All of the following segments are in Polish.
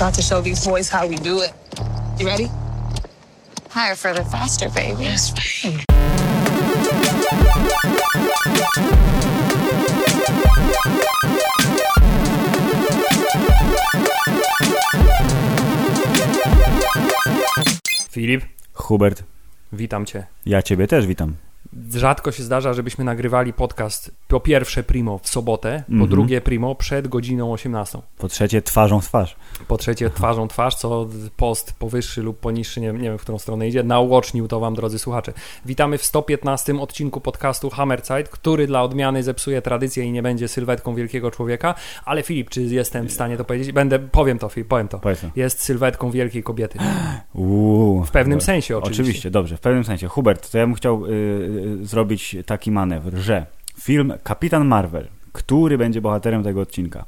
About to show these boys how we do it. You ready? Higher, further, faster, baby. Yes, babe. Filip, Hubert, witam cię. ja ciebie też witam. Rzadko się zdarza, żebyśmy nagrywali podcast po pierwsze primo w sobotę, po Mhm. drugie primo przed godziną 18. Po trzecie, twarzą w twarz. Po trzecie twarzą twarz, co post powyższy lub poniższy, nie, nie wiem w którą stronę idzie, nauocznił to wam drodzy słuchacze. Witamy w 115 odcinku podcastu Hammerzeit, który dla odmiany zepsuje tradycję i nie będzie sylwetką wielkiego człowieka, ale Filip, czy jestem w stanie to powiedzieć? Będę, powiem to Filip, powiem to. Powiedz to. Jest sylwetką wielkiej kobiety. Uuu, W pewnym sensie oczywiście. Oczywiście, dobrze, w pewnym sensie. Hubert, to ja bym chciał y, y, zrobić taki manewr, że film Kapitan Marvel, który będzie bohaterem tego odcinka,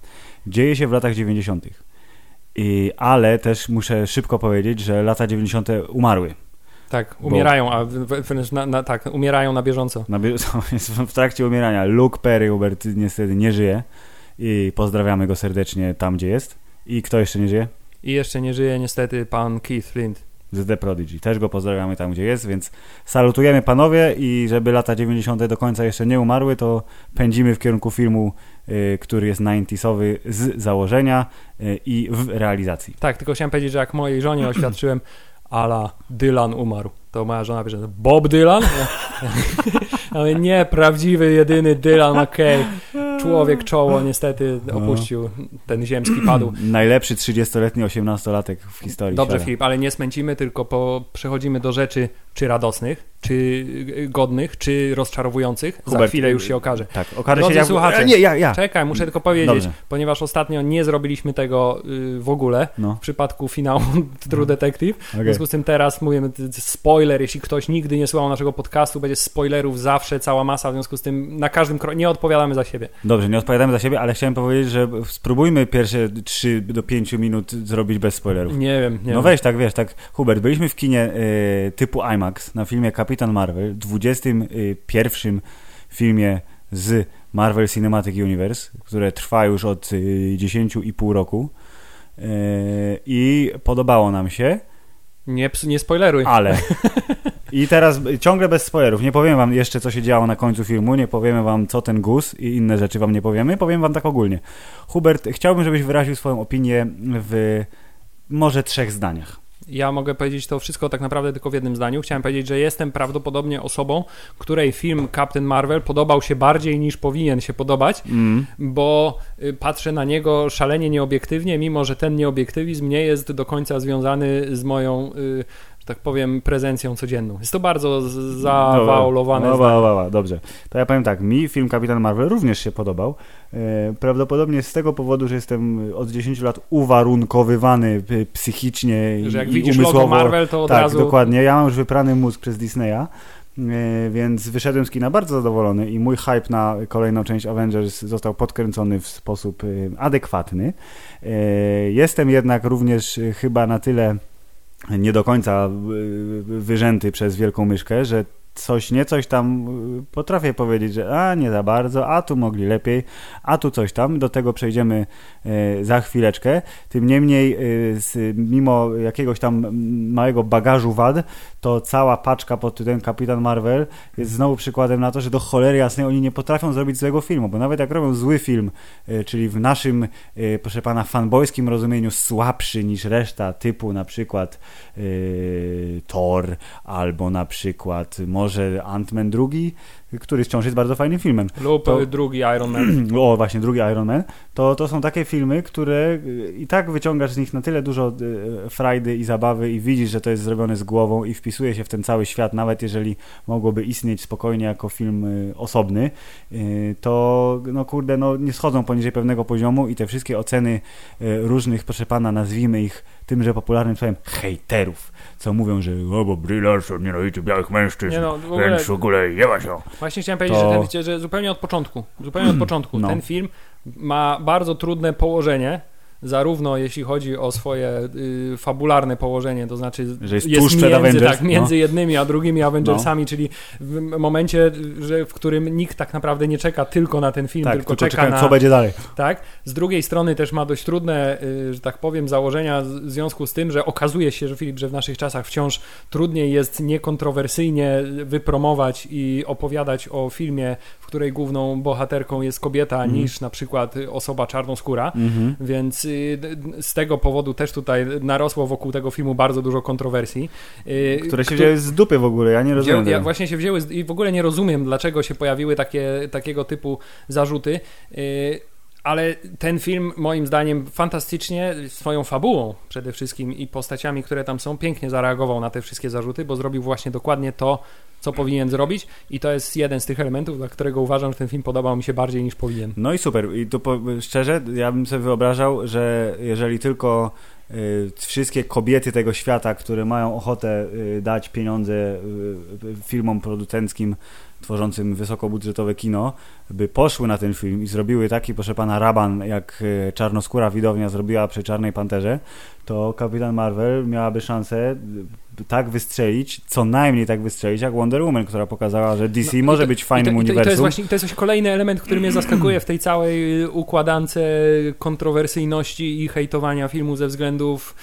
dzieje się w latach 90. I, ale też muszę szybko powiedzieć, że lata 90. umarły. Tak, Bo- umierają, a w- w- wręcz na, na, tak, umierają na bieżąco. Na bie- jest w trakcie umierania. Luke Perry, Hubert, niestety nie żyje. I pozdrawiamy go serdecznie tam, gdzie jest. I kto jeszcze nie żyje? I jeszcze nie żyje niestety pan Keith Flint. Z The Prodigy. Też go pozdrawiamy tam, gdzie jest, więc salutujemy panowie i żeby lata 90. do końca jeszcze nie umarły, to pędzimy w kierunku filmu, y, który jest 90sowy z założenia y, i w realizacji. Tak, tylko chciałem powiedzieć, że jak mojej żonie oświadczyłem, ala Dylan umarł, to moja żona bierze, Bob Dylan? Ale nie, prawdziwy, jedyny Dylan McKay. Człowiek czoło niestety opuścił, ten ziemski padł. Najlepszy 30-letni 18-latek w historii Dobrze. Filip, ale nie smęcimy, tylko po, przechodzimy do rzeczy czy radosnych, czy y, godnych, czy rozczarowujących. Za Hubert, chwilę już się okaże. Tak, okaże Drodzy się jak... słuchacze, E, Nie, ja, ja. Czekaj, muszę tylko powiedzieć, Dobrze. ponieważ ostatnio nie zrobiliśmy tego y, w ogóle No, w przypadku finału True Detective. W okej. związku z tym teraz mówimy t- spoiler, jeśli ktoś nigdy nie słuchał naszego podcastu, będzie spoilerów zawsze, cała masa, w związku z tym na każdym kroku nie odpowiadamy za siebie. Dobrze, nie odpowiadamy za siebie, ale chciałem powiedzieć, że spróbujmy pierwsze 3 do 5 minut zrobić bez spoilerów. Nie wiem, nie no weź tak, wiesz, tak, Hubert, byliśmy w kinie y, typu IMAX na filmie Kapitan Marvel, 21 filmie z Marvel Cinematic Universe, które trwa już od y, 10,5 roku y, i podobało nam się, Nie, nie spoileruj. ale i teraz ciągle bez spoilerów, nie powiem wam jeszcze co się działo na końcu filmu, nie powiemy wam co ten gus i inne rzeczy wam nie powiemy, powiem wam tak ogólnie. Hubert, chciałbym, żebyś wyraził swoją opinię w może trzech zdaniach. Ja mogę powiedzieć to wszystko tak naprawdę tylko w jednym zdaniu. Chciałem powiedzieć, że jestem prawdopodobnie osobą, której film Captain Marvel podobał się bardziej niż powinien się podobać, Mm. bo y, patrzę na niego szalenie nieobiektywnie, mimo że ten nieobiektywizm nie jest do końca związany z moją, y, tak powiem, prezencją codzienną. Jest to bardzo zawaulowane No, zdanie. no, no, no, dobrze. To ja powiem tak, mi film Kapitan Marvel również się podobał. E, prawdopodobnie z tego powodu, że jestem od 10 lat uwarunkowywany y, psychicznie Że jak i widzisz umysłowo. logo Marvel, to od tak, razu... dokładnie. Ja mam już wyprany mózg przez Disneya. e, Więc wyszedłem z kina bardzo zadowolony i mój hype na kolejną część Avengers został podkręcony w sposób adekwatny. E, Jestem jednak również chyba na tyle nie do końca y, wyrzęty przez wielką myszkę, że coś nie coś tam y, potrafię powiedzieć, że a nie za bardzo, a tu mogli lepiej, a tu coś tam. Do tego przejdziemy y, za chwileczkę. Tym niemniej, y, mimo jakiegoś tam małego bagażu wad, to cała paczka pod tytułem Kapitan Marvel jest znowu przykładem na to, że do cholery jasnej oni nie potrafią zrobić złego filmu, bo nawet jak robią zły film, czyli w naszym, proszę pana, fanboyskim rozumieniu słabszy niż reszta, typu na przykład Thor, albo na przykład może Ant-Man drugi, który wciąż jest bardzo fajnym filmem. Lub to- drugi Iron Man. O, właśnie, drugi Iron Man. To, to są takie filmy, które y, i tak wyciągasz z nich na tyle dużo y, frajdy i zabawy i widzisz, że to jest zrobione z głową i wpisuje się w ten cały świat, nawet jeżeli mogłoby istnieć spokojnie jako film y, osobny, to no kurde, no nie schodzą poniżej pewnego poziomu i te wszystkie oceny różnych, proszę pana, nazwijmy ich tymże popularnym słowem, hejterów, co mówią, że o, bo Brie Larson nienawidzi białych mężczyzn, Nie no, w ogóle- więc w ogóle jeba się. Właśnie chciałem powiedzieć, To- że, ten, że zupełnie od początku, zupełnie od początku No. ten film ma bardzo trudne położenie zarówno jeśli chodzi o swoje y, fabularne położenie, to znaczy Że jest przed między, Avengers, tak, między no. jednymi a drugimi Avengersami, czyli w momencie, że, w którym nikt tak naprawdę nie czeka tylko na ten film, Tak, tylko, tylko czeka na... co będzie dalej. Tak. Z drugiej strony też ma dość trudne, y, że tak powiem, założenia w związku z tym, że okazuje się, że Filip, że w naszych czasach wciąż trudniej jest niekontrowersyjnie wypromować i opowiadać o filmie, której główną bohaterką jest kobieta, Mhm. niż na przykład y, osoba czarnoskóra. Mhm. Więc y, z tego powodu też tutaj narosło wokół tego filmu bardzo dużo kontrowersji. y, Które się któ- wzięły z dupy w ogóle, ja nie rozumiem ja właśnie się wzięły z- i w ogóle nie rozumiem, dlaczego się pojawiły takie, takiego typu zarzuty. Ale ten film, moim zdaniem, fantastycznie swoją fabułą przede wszystkim i postaciami, które tam są, pięknie zareagował na te wszystkie zarzuty, bo zrobił właśnie dokładnie to, co powinien zrobić. I to jest jeden z tych elementów, dla którego uważam, że ten film podobał mi się bardziej niż powinien. No i super. I tu po, szczerze, ja bym sobie wyobrażał, że jeżeli tylko y, wszystkie kobiety tego świata, które mają ochotę y, dać pieniądze y, firmom producenckim tworzącym wysokobudżetowe kino, by poszły na ten film i zrobiły taki, proszę pana, raban, jak y, czarnoskóra widownia zrobiła przy Czarnej Panterze, to Kapitan Marvel miałaby szansę y, tak wystrzelić, co najmniej tak wystrzelić, jak Wonder Woman, która pokazała, że DC No może to- być fajnym i to, to, i to uniwersum. jest właśnie to jest właśnie kolejny element, który mnie zaskakuje w tej całej układance kontrowersyjności i hejtowania filmu ze względów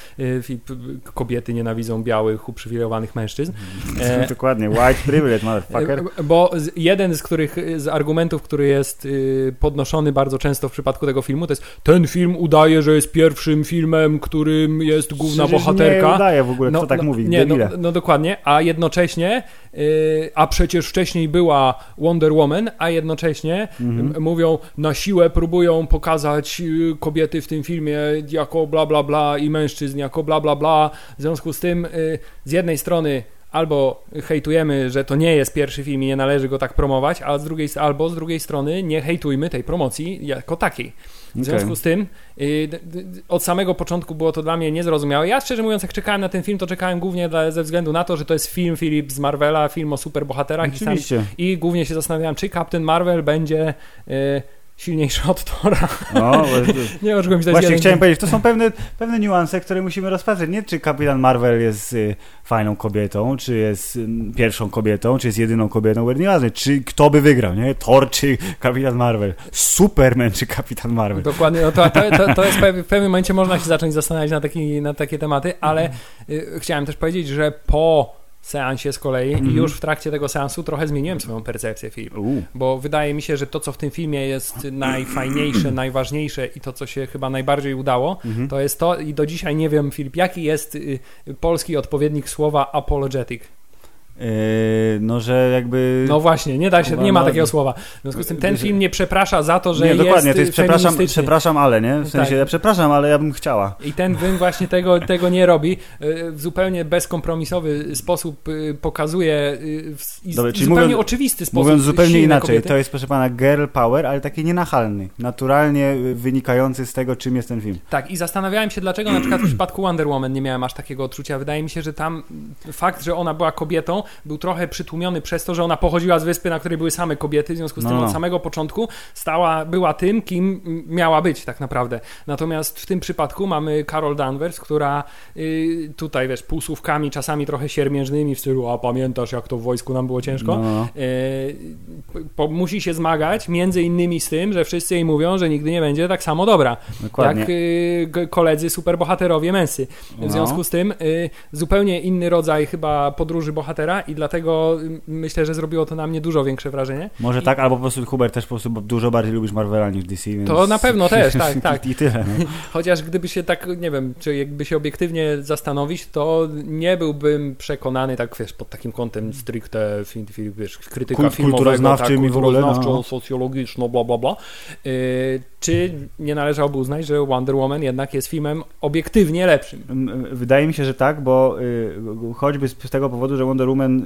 kobiety nienawidzą białych, uprzywilejowanych mężczyzn. E, Dokładnie, white privilege, motherfucker. E, Bo jeden z których z argumentów, który jest y, podnoszony bardzo często w przypadku tego filmu, to jest ten film udaje, że jest pierwszym filmem, którym jest główna Przecież bohaterka. Nie udaje w ogóle, kto tak mówi, nie, no, no dokładnie, a jednocześnie, y, a przecież wcześniej była Wonder Woman, a jednocześnie Mhm. mówią, na siłę próbują pokazać y, kobiety w tym filmie jako bla bla bla i mężczyzn jako bla bla bla. W związku z tym z jednej strony albo hejtujemy, że to nie jest pierwszy film i nie należy go tak promować, a z drugiej, albo z drugiej strony nie hejtujmy tej promocji jako takiej. W związku z tym y, od samego początku było to dla mnie niezrozumiałe. Ja szczerze mówiąc, jak czekałem na ten film, to czekałem głównie dla, ze względu na to, że to jest film Philip z Marvela, film o superbohaterach i, sam, Oczywiście. i głównie się zastanawiałem, czy Captain Marvel będzie y, silniejszy od Thora. No, nie że to jest Właśnie jeden- chciałem powiedzieć, to są pewne, pewne niuanse, które musimy rozpatrzeć. Nie czy Kapitan Marvel jest y, fajną kobietą, czy jest y, pierwszą kobietą, czy jest jedyną kobietą, bo nieważne, czy kto by wygrał, nie? Thor czy Kapitan Marvel, Superman czy Kapitan Marvel. Dokładnie, no to, to, to, jest w pewnym momencie można się zacząć zastanawiać na, taki, na takie tematy, ale y, chciałem też powiedzieć, że po seansie z kolei Mhm. i już w trakcie tego seansu trochę zmieniłem swoją percepcję filmu. U, Bo wydaje mi się, że to, co w tym filmie jest najfajniejsze, najważniejsze i to, co się chyba najbardziej udało, mhm. to jest to, i do dzisiaj nie wiem, Filip, jaki jest y, polski odpowiednik słowa apologetic. Yy, no, że jakby... No właśnie, nie da się, nie ma takiego słowa. W związku z tym ten film nie przeprasza za to, że nie, dokładnie, jest to jest przepraszam, przepraszam, ale, nie? W sensie, Tak. ja przepraszam, ale ja bym chciała. I ten film właśnie tego, tego nie robi. Y, W zupełnie bezkompromisowy sposób y, pokazuje w czyli zupełnie mówiąc- oczywisty sposób. Mówiąc zupełnie inaczej, kobiety. to jest, proszę pana, girl power, ale taki nienachalny, naturalnie wynikający z tego, czym jest ten film. Tak, i zastanawiałem się, dlaczego na przykład w przypadku Wonder Woman nie miałem aż takiego odczucia. Wydaje mi się, że tam fakt, że ona była kobietą, był trochę przytłumiony przez to, że ona pochodziła z wyspy, na której były same kobiety, w związku z No, tym no. od samego początku stała, była tym, kim miała być tak naprawdę. Natomiast w tym przypadku mamy Carol Danvers, która y, tutaj, wiesz, półsłówkami, czasami trochę siermiężnymi w stylu, a pamiętasz, jak to w wojsku nam było ciężko? No, no. E, po, musi się zmagać między innymi z tym, że wszyscy jej mówią, że nigdy nie będzie tak samo dobra, Dokładnie. jak y, koledzy superbohaterowie męscy. W No. związku z tym y, zupełnie inny rodzaj chyba podróży bohatera i dlatego y, myślę, że zrobiło to na mnie dużo większe wrażenie. Może I- tak, albo po prostu Hubert też po prostu dużo bardziej lubisz Marvela niż DC. Więc... To na pewno też, tak, tak. I tyle. No. Chociaż gdyby się tak, nie wiem, czy jakby się obiektywnie zastanowić, to nie byłbym przekonany tak, wiesz, pod takim kątem stricte, wiesz, krytyka Kult- filmowego, kulturoznawczym tak, i w ogóle, no. kulturoznawczo-socjologiczno, bla, bla, bla. Yy, czy nie należałoby uznać, że Wonder Woman jednak jest filmem obiektywnie lepszym? M- Wydaje mi się, że tak, bo y, choćby z tego powodu, że Wonder Woman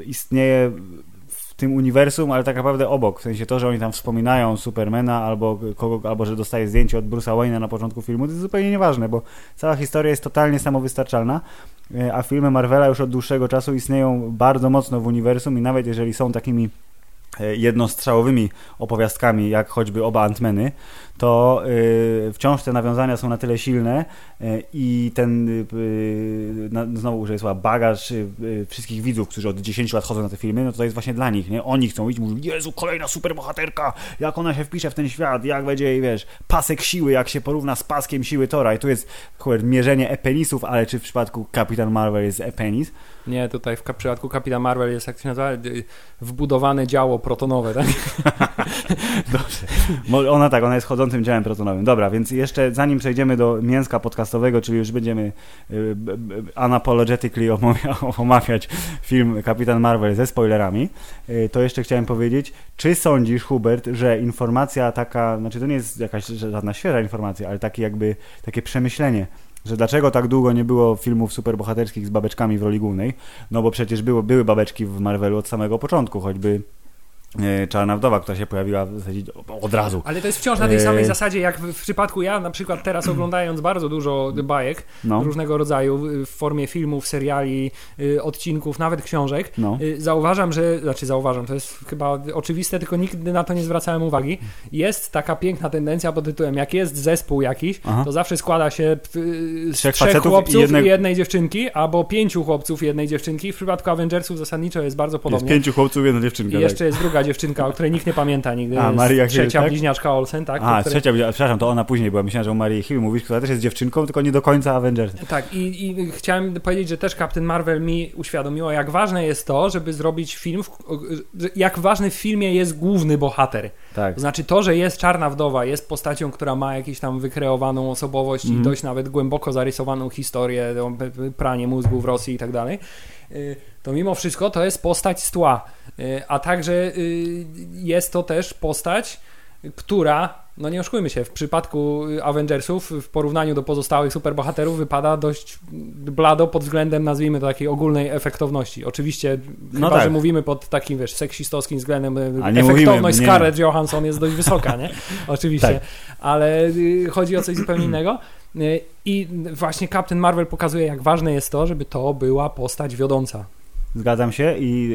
y, istnieje w tym uniwersum, ale tak naprawdę obok. W sensie to, że oni tam wspominają Supermana albo kogo, albo że dostaje zdjęcie od Bruce'a Wayne'a na początku filmu, to jest zupełnie nieważne, bo cała historia jest totalnie samowystarczalna, y, a filmy Marvela już od dłuższego czasu istnieją bardzo mocno w uniwersum i nawet jeżeli są takimi jednostrzałowymi opowiastkami, jak choćby oba Antmeny, to y, wciąż te nawiązania są na tyle silne y, i ten, y, znowu użyję słowa, bagaż wszystkich widzów, którzy od 10 lat chodzą na te filmy, no to jest właśnie dla nich, nie? Oni chcą iść, mówią, Jezu, kolejna superbohaterka, jak ona się wpisze w ten świat, jak będzie jej, wiesz, pasek siły, jak się porówna z paskiem siły Tora i tu jest, chuj, mierzenie epenisów, ale czy w przypadku Kapitan Marvel jest epenis? Nie, tutaj w przypadku Kapitan Marvel jest, jak się nazywa, wbudowane działo protonowe, tak? Dobrze. Ona tak, ona jest chodzącym działem protonowym. Dobra, więc jeszcze zanim przejdziemy do mięska podcastowego, czyli już będziemy y, unapologetically omawia- omawiać film Kapitan Marvel ze spoilerami, y, to jeszcze chciałem powiedzieć, czy sądzisz, Hubert, że informacja taka, znaczy to nie jest jakaś żadna świeża informacja, ale takie jakby, takie przemyślenie, że dlaczego tak długo nie było filmów superbohaterskich z babeczkami w roli głównej, no bo przecież było, były babeczki w Marvelu od samego początku, choćby Czarna Wdowa, która się pojawiła w zasadzie od razu. Ale to jest wciąż na tej samej Eee. zasadzie, jak w, przypadku ja na przykład teraz oglądając bardzo dużo bajek No. różnego rodzaju w formie filmów, seriali, y, odcinków, nawet książek, No. y, zauważam, że, znaczy zauważam, to jest chyba oczywiste, tylko nigdy na to nie zwracałem uwagi. Jest taka piękna tendencja pod tytułem, jak jest zespół jakiś, Aha. to zawsze składa się y, z Trzech trzech, facetów i chłopców i, jednej dziewczynki, albo pięciu chłopców i jednej dziewczynki. W przypadku Avengersów zasadniczo jest bardzo Jest podobnie. pięciu chłopców, jedna dziewczynka. I tak. jeszcze jest druga dziewczynka, o której nikt nie pamięta nigdy. A, Maria Hill, Trzecia tak? bliźniaczka Olsen, tak? A, której- trzecia, przepraszam, to ona później była. Myślałem, że o Marii Hill mówisz, która też jest dziewczynką, tylko nie do końca Avengers. Tak, i, i chciałem powiedzieć, że też Captain Marvel mi uświadomiło, jak ważne jest to, żeby zrobić film, w, jak ważny w filmie jest główny bohater. Tak. To znaczy to, że jest Czarna Wdowa, jest postacią, która ma jakąś tam wykreowaną osobowość Mhm. i dość nawet głęboko zarysowaną historię, pranie mózgu w Rosji i tak dalej, y, to mimo wszystko to jest postać z tła. Y, A także y, jest to też postać, która, no nie oszukujmy się, w przypadku Avengersów w porównaniu do pozostałych superbohaterów wypada dość blado pod względem, nazwijmy to, takiej ogólnej efektowności. Oczywiście, No chyba, tak. że mówimy pod takim, wiesz, seksistowskim względem, y, efektowność mówimy. Scarlett Johansson jest dość wysoka, nie? Oczywiście, Tak. ale y, chodzi o coś zupełnie innego. Y, I właśnie Captain Marvel pokazuje, jak ważne jest to, żeby to była postać wiodąca. Zgadzam się i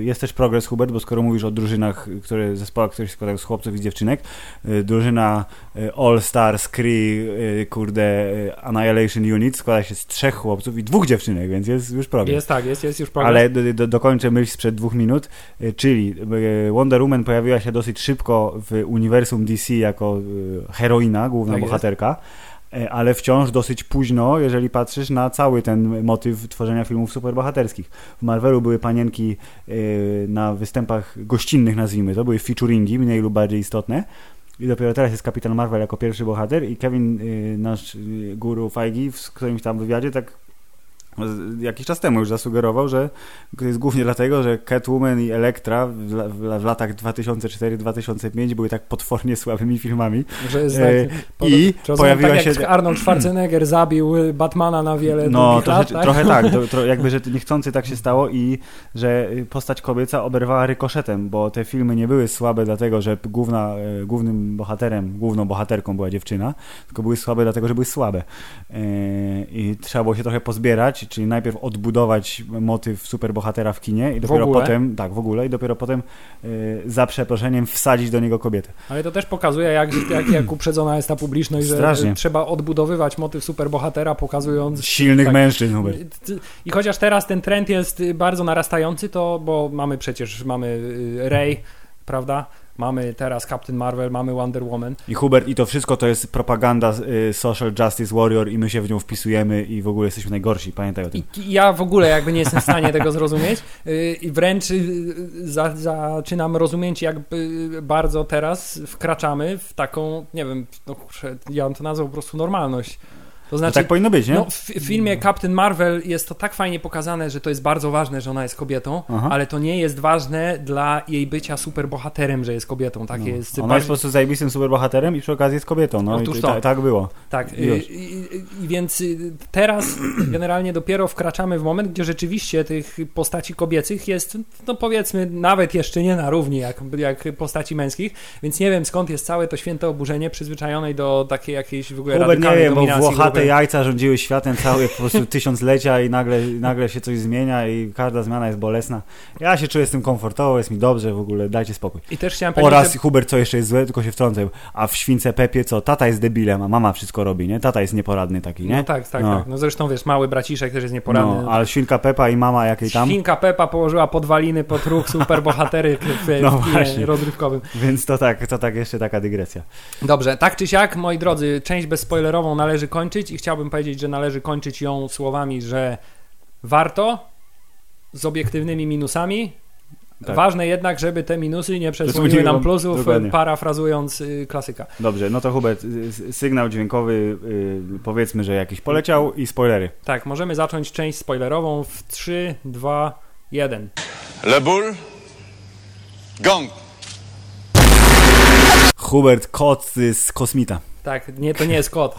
y, jest też progres, Hubert, bo skoro mówisz o drużynach, które, zespołach, które się składają z chłopców i z dziewczynek, y, drużyna y, All Stars, Kree, y, kurde, Annihilation Unit składa się z trzech chłopców i dwóch dziewczynek, więc jest już progres. Jest tak, jest, jest już progres. Ale do, do, dokończę myśl sprzed dwóch minut, czyli Wonder Woman pojawiła się dosyć szybko w uniwersum DC jako heroina, główna Tak jest. bohaterka, y, ale wciąż dosyć późno, jeżeli patrzysz na cały ten motyw tworzenia filmów superbohaterskich. W Marvelu były panienki y, na występach gościnnych, nazwijmy to, były featuringi, mniej lub bardziej istotne. I dopiero teraz jest Kapitan Marvel jako pierwszy bohater i Kevin, y, nasz guru Feige w którymś tam wywiadzie tak jakiś czas temu już zasugerował, że to jest głównie dlatego, że Catwoman i Elektra w, w, la- w latach 2004-2005 były tak potwornie słabymi filmami. Że jest E, tak, i to pojawiła tak się- Arnold Schwarzenegger zabił Batmana na wiele No, trochę lat, tak, trochę tak to, tro, jakby, że niechcący tak się stało i że postać kobieca oberwała rykoszetem, bo te filmy nie były słabe dlatego, że główna, y, głównym bohaterem, główną bohaterką była dziewczyna, tylko były słabe dlatego, że były słabe. Y, I trzeba było się trochę pozbierać, czyli najpierw odbudować motyw superbohatera w kinie i dopiero potem, tak, w ogóle, i dopiero potem y, za przeproszeniem wsadzić do niego kobietę. Ale to też pokazuje, jak, jak, jak uprzedzona jest ta publiczność, że Strasznie. y, trzeba odbudowywać motyw superbohatera, pokazując Silnych tak. mężczyzn, Hubert. I chociaż teraz ten trend jest y, bardzo narastający, to bo mamy przecież mamy y, Rey, prawda? Mamy teraz Captain Marvel, mamy Wonder Woman. I Hubert, i to wszystko to jest propaganda y, Social Justice Warrior i my się w nią wpisujemy i w ogóle jesteśmy najgorsi, pamiętaj o tym. I ja w ogóle jakby nie jestem w stanie tego zrozumieć y, i wręcz y, za, zaczynam rozumieć, jakby bardzo teraz wkraczamy w taką, nie wiem, no, ja bym to nazwał po prostu normalność. To No znaczy, tak powinno być, nie? No, w w filmie Captain Marvel jest to tak fajnie pokazane, że to jest bardzo ważne, że ona jest kobietą, Aha. ale to nie jest ważne dla jej bycia superbohaterem, że jest kobietą. Tak No. jest. Ona jest po prostu zajebistym superbohaterem i przy okazji jest kobietą. No Otóż i to. ta, tak było. Tak, i, i, więc y, teraz generalnie dopiero wkraczamy w moment, gdzie rzeczywiście tych postaci kobiecych jest, no powiedzmy, nawet jeszcze nie na równi jak, jak postaci męskich, więc nie wiem skąd jest całe to święte oburzenie przyzwyczajonej do takiej jakiejś w ogóle nie radykalnej wiem, bo jajca rządziły światem całe po prostu tysiąclecia i nagle, nagle się coś zmienia i każda zmiana jest bolesna. Ja się czuję z tym komfortowo, jest mi dobrze w ogóle, dajcie spokój. I też chciałem powiedzieć, Oraz że... Hubert, co jeszcze jest złe, tylko się wtrącę, a w Śwince Pepie co, tata jest debilem, a mama wszystko robi, nie? Tata jest nieporadny taki, nie? No tak, tak, No. tak. No zresztą wiesz, mały braciszek też jest nieporadny. No, ale Świnka Pepa i mama jakiej tam, Świnka Pepa położyła podwaliny pod ruch superbohatery w, No w rozrywkowym. więc to tak, to tak jeszcze taka dygresja. Dobrze, tak czy siak, moi drodzy, część bezspoilerową należy kończyć i chciałbym powiedzieć, że należy kończyć ją słowami, że warto z obiektywnymi minusami. Tak. Ważne jednak, żeby te minusy nie przesłoniły nam plusów, dokładnie. parafrazując y, klasyka. Dobrze, no to Hubert, y, sygnał dźwiękowy, y, powiedzmy, że jakiś poleciał i spoilery. Tak, możemy zacząć część spoilerową w 3, 2, 1. Le Boule, Gang. Hubert, kot y, z Kosmita. Tak, nie, to nie jest kot.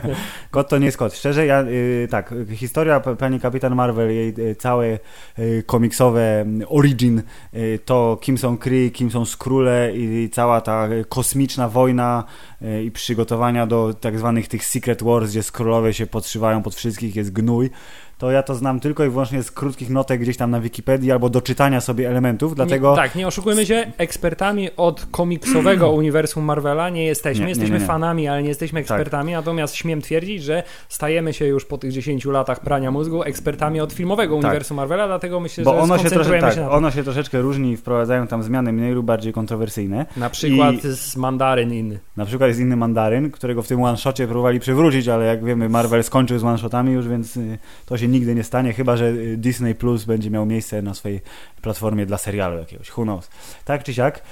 Kot to nie jest kot. Szczerze, ja y, tak, historia pani Kapitan Marvel, jej y, całe y, komiksowe mm, origin, y, to kim są Kree, kim są Skróle i cała ta kosmiczna wojna y, i przygotowania do tak zwanych tych Secret Wars, gdzie Skrólowie się podszywają pod wszystkich, jest gnój. To ja to znam tylko i wyłącznie z krótkich notek gdzieś tam na Wikipedii albo do czytania sobie elementów, dlatego... Nie, tak, nie oszukujmy się, ekspertami od komiksowego uniwersum Marvela nie jesteśmy. Nie, jesteśmy nie, fanami, ale nie jesteśmy ekspertami, natomiast śmiem twierdzić, że stajemy się już po tych 10 latach prania mózgu ekspertami od filmowego uniwersum Marvela, dlatego myślę, Bo że ono się, trosze, tak, się ono się troszeczkę różni i wprowadzają tam zmiany mniej lub bardziej kontrowersyjne. Na przykład I- z Mandaryn inny. Na przykład jest inny mandaryn, którego w tym one-shocie próbowali przywrócić, ale jak wiemy, Marvel skończył z one-shotami już, więc y, to się nigdy nie stanie, chyba że y, Disney Plus będzie miał miejsce na swojej platformie dla serialu jakiegoś. Who knows? Tak czy siak,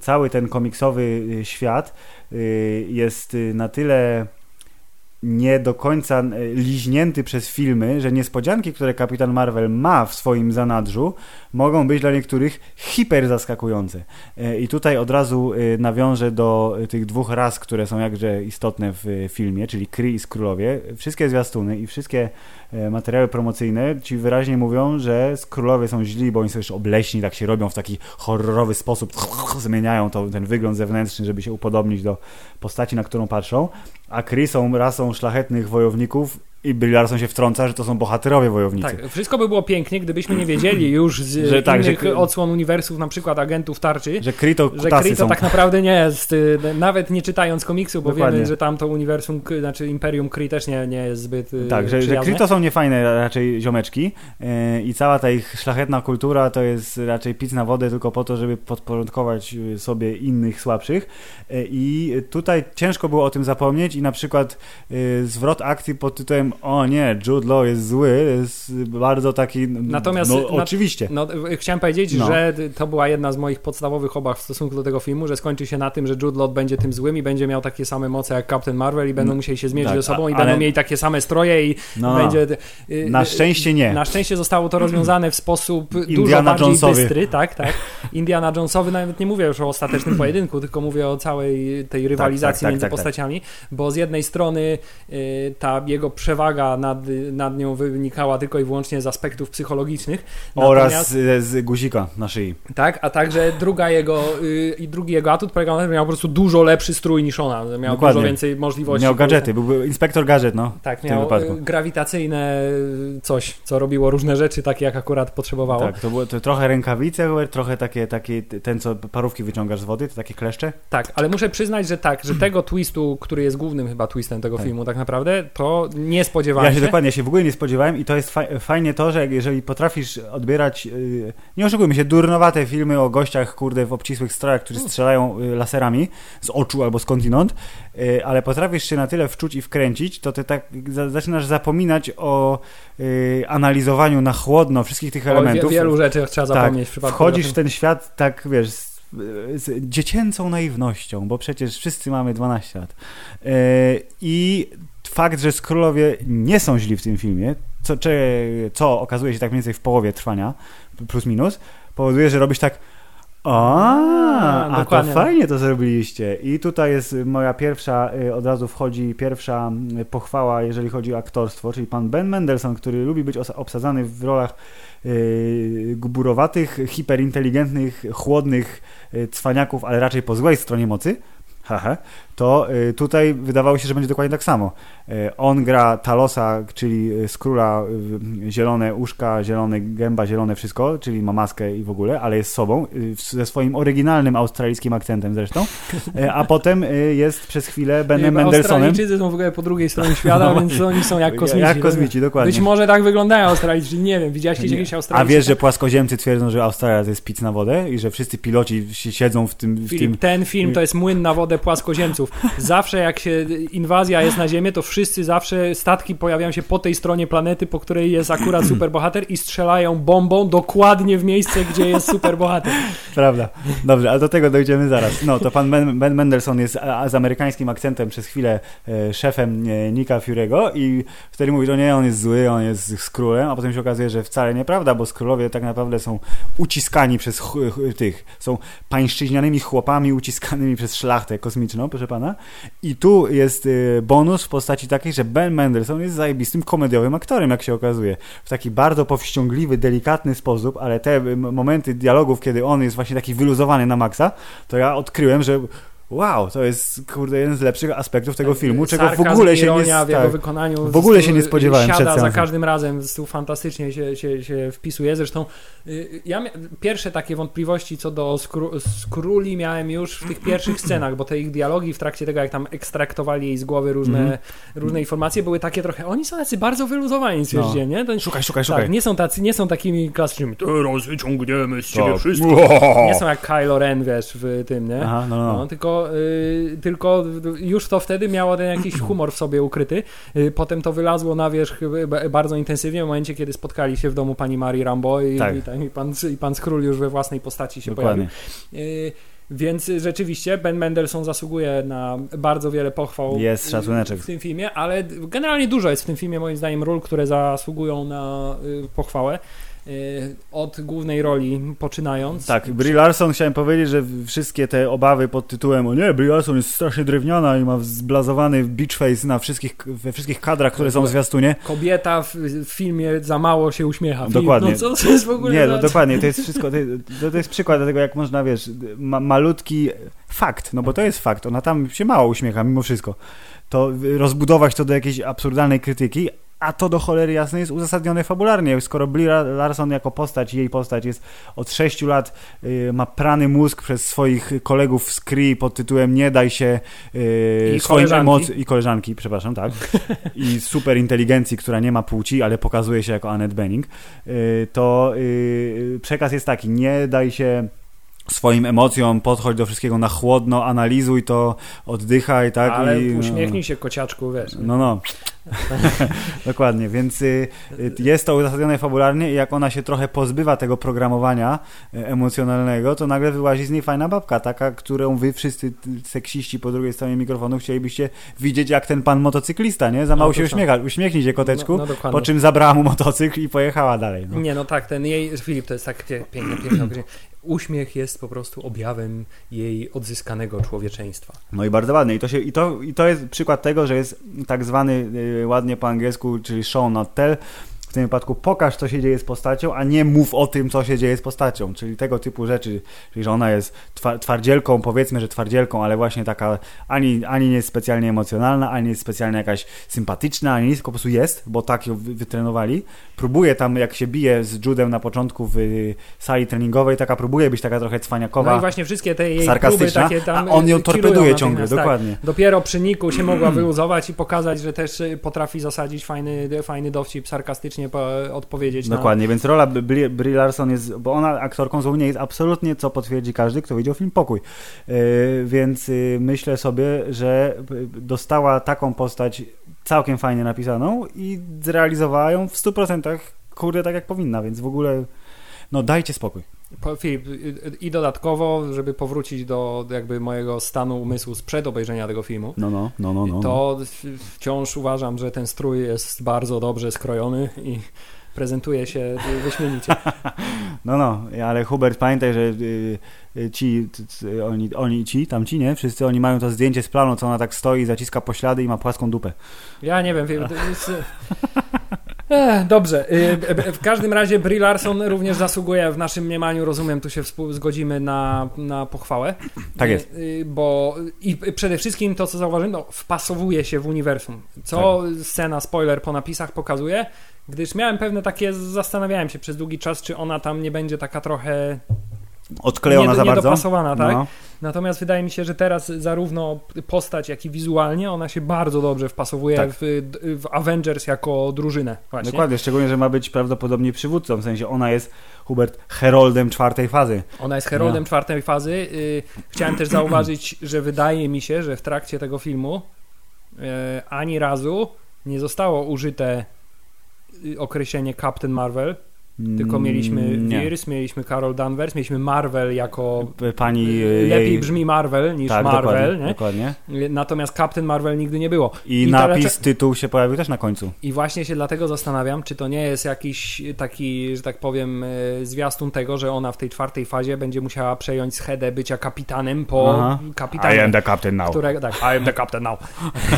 cały ten komiksowy y, świat y, jest na tyle nie do końca y, liźnięty przez filmy, że niespodzianki, które Kapitan Marvel ma w swoim zanadrzu, mogą być dla niektórych hiper zaskakujące. E, I tutaj od razu e, nawiążę do e, tych dwóch ras, które są jakże istotne w e, filmie, czyli Kree i Skrólowie. Wszystkie zwiastuny i wszystkie e, materiały promocyjne ci wyraźnie mówią, że Skrólowie są źli, bo oni są już obleśni, tak się robią w taki horrorowy sposób, zmieniają to, ten wygląd zewnętrzny, żeby się upodobnić do postaci, na którą patrzą. A Kree są rasą szlachetnych wojowników i Brie Larson się wtrąca, że to są bohaterowie wojownicy. Tak, wszystko by było pięknie, gdybyśmy nie wiedzieli już z Że tak, innych że- odsłon uniwersów, na przykład agentów tarczy, Że Kree to że kutasy Kree to są. tak naprawdę nie jest, y, nawet nie czytając komiksu, bo Dokładnie. wiemy, że tam to uniwersum, znaczy Imperium Kree też nie, nie jest zbyt y, Tak, że, że przyjazne. Kree to są niefajne raczej ziomeczki yy, i cała ta ich szlachetna kultura to jest raczej pic na wodę tylko po to, żeby podporządkować y, sobie innych słabszych Yy, i tutaj ciężko było o tym zapomnieć i na przykład yy, zwrot akcji pod tytułem o nie, Jude Law jest zły, jest bardzo taki, n- Natomiast no na- oczywiście. No, y, chciałem powiedzieć, No. że to była jedna z moich podstawowych obaw w stosunku do tego filmu, że skończy się na tym, że Jude Law będzie tym złym i będzie miał takie same moce jak Captain Marvel i będą No, musieli się zmierzyć tak, ze sobą i ale- będą mieli takie same stroje i No, no. będzie... y, Na y, szczęście nie. Na szczęście zostało to rozwiązane w sposób dużo Indiana bardziej Jonesowy. bystry, tak, tak. Indiana Jonesowy, nawet nie mówię już o ostatecznym pojedynku, tylko mówię o całej tej rywalizacji tak, tak, między tak, tak. postaciami, bo z jednej strony y, ta jego przewaga nad, nad nią wynikała tylko i wyłącznie z aspektów psychologicznych. Oraz Natomiast- z, z guzika na szyi. tak, a także druga jego, y, i drugi jego atut polegał na tym, że miał po prostu dużo lepszy strój niż ona. Miał Dokładnie. dużo więcej możliwości. Miał gadżety, był inspektor gadżet, no. Tak, miał y, grawitacyjne coś, co robiło różne rzeczy, takie jak akurat potrzebowało. Tak, to było to trochę rękawice, trochę takie, takie, ten co parówki wyciągasz z wody, to takie kleszcze. Tak, ale muszę przyznać, że tak, że tego twistu, który jest głównym chyba twistem tego Tak. filmu tak naprawdę, to nie spodziewałem Ja się. się dokładnie, ja się w ogóle nie spodziewałem i to jest fa- fajnie to, że jeżeli potrafisz odbierać, yy, nie oszukujmy się, durnowate filmy o gościach, kurde, w obcisłych strojach, którzy strzelają y, laserami z oczu albo skądinąd, yy, ale potrafisz się na tyle wczuć i wkręcić, to ty tak za- zaczynasz zapominać o yy, analizowaniu na chłodno wszystkich tych O elementów. wie, wielu rzeczy trzeba tak, zapomnieć w przypadku wchodzisz w ten świat tak, wiesz, z, z dziecięcą naiwnością, bo przecież wszyscy mamy 12 lat. Yy, I fakt, że Skrólowie nie są źli w tym filmie, co, czy, co okazuje się tak mniej więcej w połowie trwania, plus minus, powoduje, że robisz tak a, a to fajnie to zrobiliście. I tutaj jest moja pierwsza, y, od razu wchodzi pierwsza y, pochwała, jeżeli chodzi o aktorstwo, czyli pan Ben Mendelssohn, który lubi być obsadzany w rolach y, gburowatych, hiperinteligentnych, chłodnych y, cwaniaków, ale raczej po złej stronie mocy. Haha. To y, tutaj wydawało się, że będzie dokładnie tak samo. Y, on gra Talosa, czyli y, Skróla, y, zielone uszka, zielone gęba, zielone wszystko, czyli ma maskę i w ogóle, ale jest sobą, ze swoim oryginalnym australijskim akcentem zresztą, a potem jest przez chwilę Benem Mendelsonem. Australijczycy są w ogóle po drugiej stronie świata, No więc oni są jak kosmici. Jak kosmici, dokładnie. Być może tak wyglądają Australijczycy, nie wiem, widziałeś kiedyś jakiś A wiesz, że płaskoziemcy twierdzą, że Australia to jest pic na wodę i że wszyscy piloci si- siedzą w tym... W Filip, tym ten film to jest młyn na wodę płaskoziemców. Zawsze jak się inwazja jest na Ziemię, to wszyscy zawsze statki pojawiają się po tej stronie planety, po której jest akurat superbohater i strzelają bombą dokładnie w miejsce, gdzie jest superbohater. Prawda. Dobrze, ale do tego dojdziemy zaraz. No, to pan Ben, ben Mendelssohn jest z amerykańskim akcentem przez chwilę e, szefem e, Nika Fury'ego i wtedy mówi, że nie, on jest zły, on jest z królem, a potem się okazuje, że wcale nieprawda, bo skrólowie tak naprawdę są uciskani przez ch, ch, tych, są pańszczyźnianymi chłopami uciskanymi przez szlachtę kosmiczną, proszę pana. I tu jest e, bonus w postaci takiej, że Ben Mendelssohn jest zajebistym komediowym aktorem, jak się okazuje. W taki bardzo powściągliwy, delikatny sposób, ale te momenty dialogów, kiedy on jest właśnie taki wyluzowany na maksa, to ja odkryłem, że wow, to jest kurde jeden z lepszych aspektów tego filmu, czego w Sarkazm, ogóle się nie w jego tak, wykonaniu. w ogóle się nie spodziewałem Siada przed za każdym razem, tu fantastycznie się, się, się wpisuje. Zresztą y, ja pierwsze takie wątpliwości co do skróli miałem już w tych pierwszych scenach, bo te ich dialogi w trakcie tego, jak tam ekstraktowali jej z głowy różne, Mhm. różne informacje, były takie trochę, oni są tacy bardzo wyluzowani, stwierdzicie, nie? To, Szukaj, szukaj, szukaj. tak, nie są tacy, nie są takimi klasycznymi, teraz wyciągniemy z ciebie Tak. wszystko. Nie są jak Kylo Ren, wiesz, w tym, nie? Aha, no, no. No, tylko, y, tylko już to wtedy miało ten jakiś humor w sobie ukryty. Y, potem to wylazło na wierzch y, ba- bardzo intensywnie w momencie, kiedy spotkali się w domu pani Marii Rambo i, Tak. i, i, pan, i pan Skról już we własnej postaci się Dokładnie. pojawił. Y, Więc rzeczywiście Ben Mendelssohn zasługuje na bardzo wiele pochwał Jest szacuneczek. w tym filmie, ale generalnie dużo jest w tym filmie moim zdaniem ról, które zasługują na pochwałę. Y, Od głównej roli poczynając. Tak, Brie Larson chciałem powiedzieć, że wszystkie te obawy pod tytułem o nie, Brie Larson jest strasznie drewniana i ma zblazowany beach face na wszystkich, we wszystkich kadrach, które są w zwiastunie. Kobieta w, filmie za mało się uśmiecha. Dokładnie. No co to jest w ogóle Nie, no dokładnie, to jest wszystko, to, to, to jest przykład tego, jak można, wiesz, ma, malutki fakt, no bo to jest fakt, ona tam się mało uśmiecha mimo wszystko. To rozbudować to do jakiejś absurdalnej krytyki, a to do cholery jasnej jest uzasadnione fabularnie. Skoro Brie Larson jako postać, jej postać jest od 6 lat, y, ma prany mózg przez swoich kolegów z Kree pod tytułem Nie daj się y, I swoim emocjom i koleżanki, przepraszam, tak. I super inteligencji, która nie ma płci, ale pokazuje się jako Annette Bening, y, to y, przekaz jest taki, nie daj się swoim emocjom, podchodź do wszystkiego na chłodno, analizuj to, oddychaj, tak? Ale i, no. uśmiechnij się kociaczku, wiesz. No, no. Dokładnie, więc y, y, jest to uzasadnione fabularnie i jak ona się trochę pozbywa tego programowania y, emocjonalnego, to nagle wyłazi z niej fajna babka, taka, którą wy wszyscy seksiści po drugiej stronie mikrofonu chcielibyście widzieć jak ten pan motocyklista, nie? Za mało No, się co? uśmiecha. Uśmiechnij się, koteczku, No, no po czym zabrała mu motocykl i pojechała dalej. No. Nie, no tak, ten jej, Filip, to jest tak piękne, piękne. Uśmiech jest po prostu objawem jej odzyskanego człowieczeństwa. No i bardzo ładnie. I to, się, i, to, I to jest przykład tego, że jest tak zwany y, ładnie po angielsku, czyli show not tell. W tym wypadku pokaż, co się dzieje z postacią, a nie mów o tym, co się dzieje z postacią. Czyli tego typu rzeczy, czyli że ona jest twa- twardzielką, powiedzmy, że twardzielką, ale właśnie taka ani, ani nie jest specjalnie emocjonalna, ani nie jest specjalnie jakaś sympatyczna, ani nic, tylko po prostu jest, bo tak ją wy- wytrenowali. Próbuje tam, jak się bije z Judem na początku w y, sali treningowej, taka próbuje być taka trochę cwaniakowa. No i właśnie wszystkie te jej próby takie tam a on ją y, torpeduje ciągle, natychmiast, dokładnie. Tak. Dopiero przy Niku się mogła wyluzować i pokazać, że też y, potrafi zasadzić fajny, fajny dowcip, sarkastycznie po, odpowiedzieć Dokładnie, więc rola Brie, Brie Larson jest, bo ona aktorką złą nie jest absolutnie, co potwierdzi każdy, kto widział film Pokój. Yy, więc yy, myślę sobie, że yy, dostała taką postać całkiem fajnie napisaną i zrealizowała ją w 100% kurde tak jak powinna, więc w ogóle no dajcie spokój. Filip, y, y, i dodatkowo, żeby powrócić do jakby mojego stanu umysłu sprzed obejrzenia tego filmu, No, no, no, no. no. to w- wciąż uważam, że ten strój jest bardzo dobrze skrojony i prezentuje się y, wyśmienicie. No, no, ale Hubert, pamiętaj, że ci, oni, oni, ci, tam ci, nie? Wszyscy oni mają to zdjęcie z planu, co ona tak stoi, zaciska poślady i ma płaską dupę. Ja nie wiem, Filip, to jest, Ech, dobrze. Y, W każdym razie Brie Larson również zasługuje w naszym mniemaniu, rozumiem, tu się zgodzimy na, na pochwałę. Tak Y, jest. y, Bo i przede wszystkim to, co zauważyłem, no, wpasowuje się w uniwersum. Co Tak. scena, spoiler po napisach pokazuje, gdyż miałem pewne takie, zastanawiałem się przez długi czas, czy ona tam nie będzie taka trochę Odklejona nie, za bardzo. niedopasowana, tak? No. Natomiast wydaje mi się, że teraz zarówno postać, jak i wizualnie ona się bardzo dobrze wpasowuje Tak. w, w Avengers jako drużynę. Właśnie. Dokładnie, szczególnie, że ma być prawdopodobnie przywódcą, w sensie ona jest, Hubert, heroldem czwartej fazy. Ona jest heroldem No. czwartej fazy. Y, Chciałem też zauważyć, że wydaje mi się, że w trakcie tego filmu y, ani razu nie zostało użyte y, określenie Captain Marvel, tylko mieliśmy Mm, nie. Virs, mieliśmy Carol Danvers, mieliśmy Marvel jako Pani y, lepiej jej... brzmi Marvel niż tak, Marvel, dokładnie, nie? dokładnie. Natomiast Captain Marvel nigdy nie było. I, I napis, dlaczego- tytuł się pojawił też na końcu. I właśnie się dlatego zastanawiam, czy to nie jest jakiś taki, że tak powiem, e, zwiastun tego, że ona w tej czwartej fazie będzie musiała przejąć schedę bycia kapitanem po Aha. kapitanie. the captain now. Którego, tak, I am the captain now.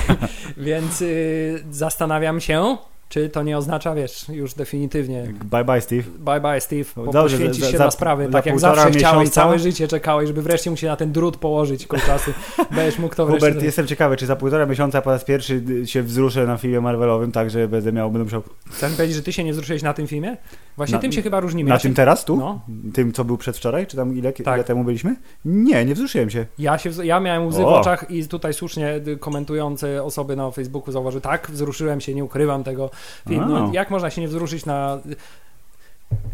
Więc y, zastanawiam się, czy to nie oznacza, wiesz, już definitywnie Bye bye, Steve. bye bye Steve, bo Dobrze, poświęcisz się za- dla sprawy, tak jak zawsze chciałeś, miesiąca- całe życie czekałeś, żeby wreszcie mu się na ten drut położyć kolczasty, będziesz mógł to wreszcie... Hubert, jestem ciekawy, czy za półtora miesiąca po raz pierwszy się wzruszę na filmie Marvelowym, tak, że będę miał, będę musiał... Chcę powiedzieć, że ty się nie wzruszyłeś na tym filmie? Właśnie Na- tym się chyba różnimy. Na Ja czym się- teraz, tu? No. Tym, co był przedwczoraj, czy tam ile, Tak. ile temu byliśmy? Nie, nie wzruszyłem się. Ja, się, ja miałem łzy w O. oczach i tutaj słusznie komentujące osoby na Facebooku zauważyły, tak, wzruszyłem się, nie ukrywam tego filmu. No, jak można się nie wzruszyć na...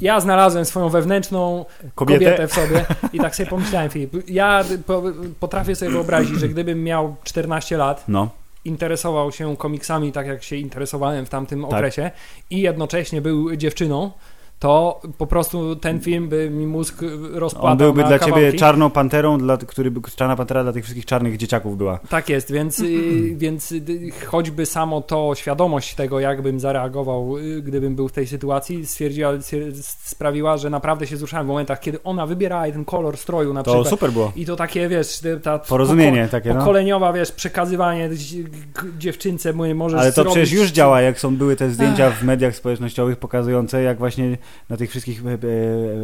Ja znalazłem swoją wewnętrzną Kobietę? kobietę, w sobie i tak sobie pomyślałem, Filip, ja po, potrafię sobie wyobrazić, że gdybym miał 14 lat, No. interesował się komiksami tak jak się interesowałem w tamtym Tak. okresie i jednocześnie był dziewczyną, to po prostu ten film by mi mózg rozpłatał On byłby dla kawałki. ciebie czarną panterą, dla, który by, czarna pantera dla tych wszystkich czarnych dzieciaków była. Tak jest, więc, y, więc y, choćby samo to, świadomość tego, jak bym zareagował, y, gdybym był w tej sytuacji, stwierdziła, stwier- sprawiła, że naprawdę się wzruszałem w momentach, kiedy ona wybierała ten kolor stroju na To przykład. super było. I to takie, wiesz, ta Porozumienie poko- takie, no. pokoleniowa, wiesz, przekazywanie dziewczynce mój możesz Ale to zrobić... przecież już działa, jak są były te zdjęcia w mediach społecznościowych pokazujące, jak właśnie na tych wszystkich e,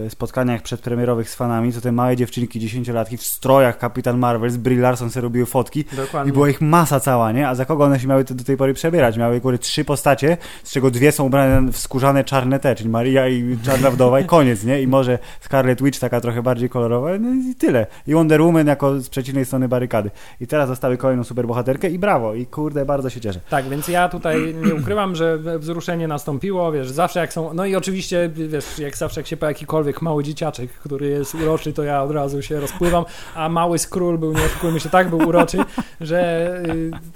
e, spotkaniach przedpremierowych z fanami, to te małe dziewczynki, dziesięciolatki w strojach Kapitan Marvel z Brie Larson sobie robiły fotki Dokładnie. i była ich masa cała, nie? A za kogo one się miały do tej pory przebierać? Miały góry trzy postacie, z czego dwie są ubrane w skórzane czarne te, czyli Maria i Czarna Wdowa i koniec, nie? I może Scarlet Witch taka trochę bardziej kolorowa, no i tyle. I Wonder Woman jako z przeciwnej strony barykady. I teraz zostały kolejną superbohaterkę i brawo. I kurde, bardzo się cieszę. Tak, więc ja tutaj nie ukrywam, że wzruszenie nastąpiło, wiesz, zawsze jak są, no i oczywiście, wiesz, jak zawsze jak się po jakikolwiek mały dzieciaczek, który jest uroczy, to ja od razu się rozpływam, a mały skról był, nie oszukujmy się, tak był uroczy, że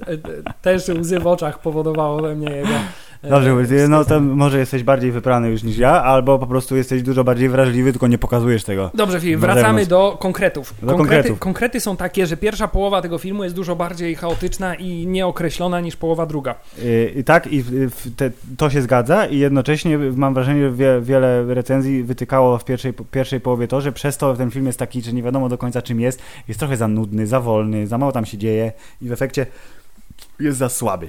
y, y, też łzy w oczach powodowało we mnie jego... e, Dobrze, Hubert, no to może jesteś bardziej wyprany już niż ja, albo po prostu jesteś dużo bardziej wrażliwy, tylko nie pokazujesz tego. Dobrze, Filip, wracamy do konkretów. Do konkrety, konkretów. konkrety są takie, że pierwsza połowa tego filmu jest dużo bardziej chaotyczna i nieokreślona niż połowa druga. Yy, I tak, i w te, to się zgadza i jednocześnie mam wrażenie, że wie, wiele recenzji wytykało w pierwszej, pierwszej połowie to, że przez to ten film jest taki, że nie wiadomo do końca czym jest, jest trochę za nudny, za wolny, za mało tam się dzieje i w efekcie jest za słaby.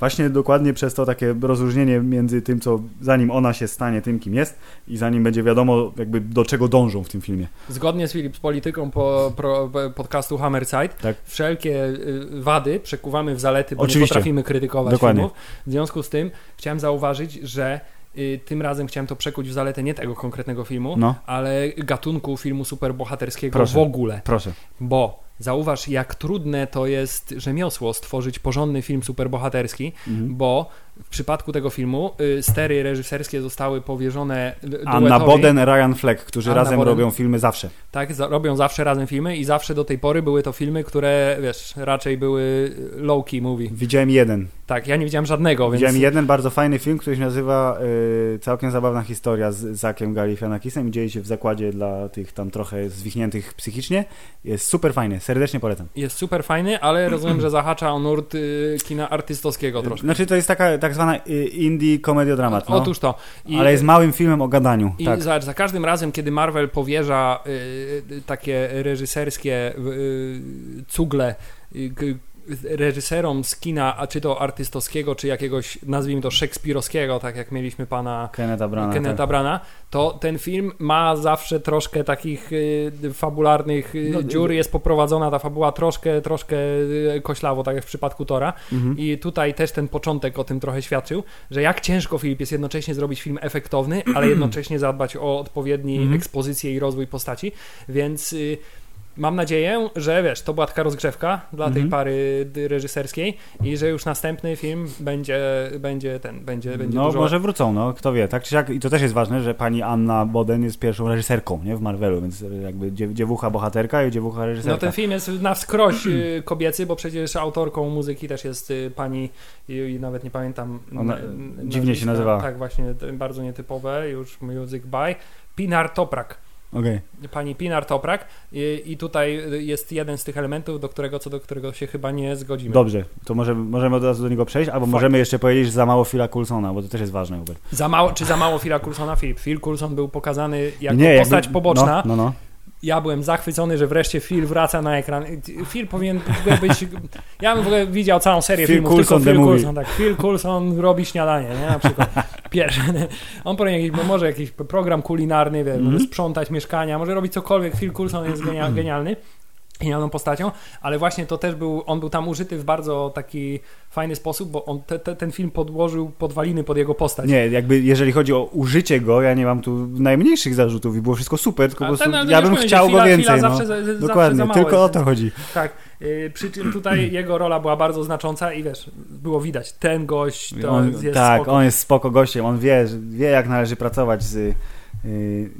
Właśnie dokładnie przez to takie rozróżnienie między tym, co zanim ona się stanie tym, kim jest i zanim będzie wiadomo jakby do czego dążą w tym filmie. Zgodnie z Filip z polityką po, pro, podcastu Hammerside, Tak. wszelkie y, wady przekuwamy w zalety, bo Oczywiście. nie potrafimy krytykować Dokładnie. filmów. W związku z tym chciałem zauważyć, że y, tym razem chciałem to przekuć w zaletę nie tego konkretnego filmu, No. ale gatunku filmu superbohaterskiego Proszę. w ogóle. Proszę. Bo zauważ, jak trudne to jest rzemiosło stworzyć porządny film superbohaterski, Mhm. bo w przypadku tego filmu y, stery reżyserskie zostały powierzone y, Anna duetowi. Boden, Ryan Fleck, którzy Anna razem Boden. robią filmy zawsze. Tak, za, robią zawsze razem filmy i zawsze do tej pory były to filmy, które, wiesz, raczej były low-key movie. Widziałem jeden. Tak, ja nie widziałem żadnego, więc... Widziałem jeden bardzo fajny film, który się nazywa y, Całkiem zabawna historia z Zakiem Galifianakisem i dzieje się w zakładzie dla tych tam trochę zwichniętych psychicznie. Jest super fajny, serdecznie polecam. Jest super fajny, ale rozumiem, że zahacza o nurt y, kina artystowskiego troszkę. Znaczy to jest taka tak zwana y, indie komediodramat, no. Otóż to. I, ale jest małym filmem o gadaniu. I tak. za, za każdym razem, kiedy Marvel powierza y, y, takie reżyserskie y, cugle y, reżyserom z kina, a czy to artystowskiego, czy jakiegoś, nazwijmy to szekspirowskiego, tak jak mieliśmy pana Kenneta Brana. Kenneta tak. Brana, to ten film ma zawsze troszkę takich y, fabularnych y, No, dziur, jest poprowadzona ta fabuła troszkę, troszkę y, koślawo, tak jak w przypadku Tora Mhm. i tutaj też ten początek o tym trochę świadczył, że jak ciężko Filip jest jednocześnie zrobić film efektowny, ale jednocześnie zadbać o odpowiedni Mhm. ekspozycję i rozwój postaci, więc y, mam nadzieję, że wiesz, to była taka rozgrzewka dla tej Mhm. pary reżyserskiej i że już następny film będzie, będzie ten, będzie, będzie No, dużo... może wrócą, no, kto wie. Tak czy siak, i to też jest ważne, że pani Anna Boden jest pierwszą reżyserką, nie, w Marvelu, więc jakby dziew- dziewucha bohaterka i dziewucha reżyserka. No ten film jest na wskroś y, kobiecy, bo przecież autorką muzyki też jest y, pani i, nawet nie pamiętam Ona, dziwnie się nazywa. Tak, właśnie bardzo nietypowe, już Music by Pinar Toprak. Okej. Pani Pinar Toprak i, i tutaj jest jeden z tych elementów, do którego, co do którego się chyba nie zgodzimy. Dobrze, to może, możemy od razu do niego przejść, albo możemy jeszcze powiedzieć, że za mało Phila Coulsona, bo to też jest ważne, Hubert. Za mało, czy za mało Phila Coulsona? Phil, Phil Coulson był pokazany jako Nie, jakby- postać poboczna. No, no, no. Ja byłem zachwycony, że wreszcie Phil wraca na ekran. Phil powinien być... Ja bym w ogóle widział całą serię Phil filmów, Coulson, tylko Phil. Coulson. Tak, Phil Coulson robi śniadanie, nie? Na przykład. Pierwszy. On powinien jakiś, może jakiś program kulinarny, wie, Mhm. może sprzątać mieszkania, może robić cokolwiek. Phil Coulson jest genia, genialny. Genialną postacią, ale właśnie to też był, on był tam użyty w bardzo taki fajny sposób, bo on te, te, ten film podłożył podwaliny pod jego postać. Nie, jakby jeżeli chodzi o użycie go, ja nie mam tu najmniejszych zarzutów i było wszystko super, tylko A po prostu ten, no, ja bym chciał że go chwila- więcej. chwila no. zawsze za- zawsze Dokładnie, tylko o to chodzi. Tak, yy, przy czym tutaj jego rola była bardzo znacząca i wiesz, było widać, ten gość to On, jest tak, spoko. on jest spoko gościem, on wie, wie jak należy pracować z y,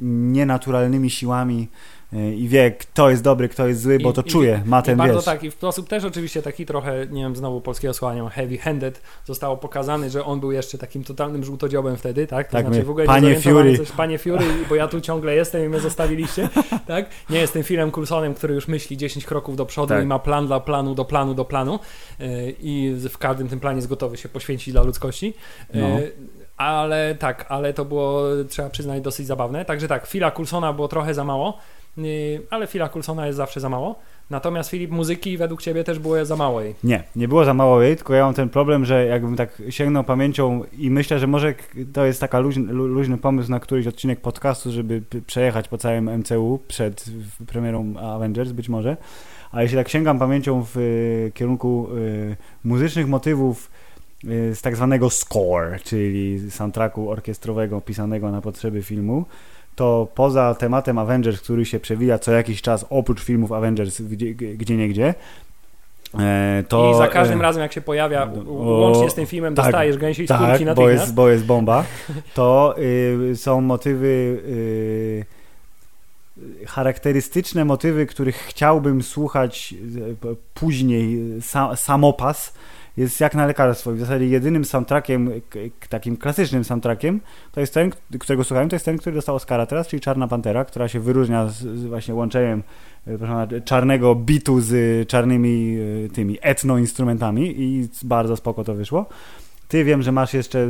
nienaturalnymi siłami i wie kto jest dobry, kto jest zły, bo I- to i- czuje, ma I ten bardzo wiesz. tak, i w sposób też oczywiście taki trochę, nie wiem, znowu polskiego wiem, heavy-handed zostało pokazany, że on był jeszcze takim totalnym żółtodziobem wtedy, tak? To Tak, znaczy my- w ogóle Panie Fury. Coś, Panie Fury, bo ja tu ciągle jestem i mnie zostawiliście, tak? Nie jestem Philem Coulsonem, który już myśli 10 kroków do przodu Tak. i ma plan dla planu, do planu, do planu yy, i w każdym tym planie jest gotowy się poświęcić dla ludzkości. Yy, No. Ale tak, ale to było, trzeba przyznać, dosyć zabawne. Także tak, Phila Coulsona było trochę za mało, ale Phila Coulsona jest zawsze za mało. Natomiast Filip, muzyki według ciebie też było za mało jej. Nie, nie było za mało jej, tylko ja mam ten problem, że jakbym tak sięgnął pamięcią i myślę, że może to jest taka luźny, lu- luźny pomysł na któryś odcinek podcastu, żeby przejechać po całym MCU przed premierą Avengers być może, ale jeśli tak sięgam pamięcią w y, kierunku y, muzycznych motywów y, z tak zwanego score, czyli soundtracku orkiestrowego pisanego na potrzeby filmu, to poza tematem Avengers, który się przewija co jakiś czas oprócz filmów Avengers gdzie, gdzie nie gdzie, e, to... I za każdym e, razem, jak się pojawia, łącznie z tym filmem, tak, dostajesz gęsiej skórki tak, bo natychmiast. jest, bo jest bomba, to y, są motywy y, charakterystyczne motywy, których chciałbym słuchać p- później, sa, samopas jest jak na lekarstwo. W zasadzie jedynym soundtrackiem, takim klasycznym soundtrackiem, to jest ten, którego słuchałem, to jest ten, który dostał Oscara teraz, czyli Czarna Pantera, która się wyróżnia z, z właśnie łączeniem pana, czarnego bitu z y, czarnymi y, tymi etno-instrumentami i bardzo spoko to wyszło. Ty wiem, że masz jeszcze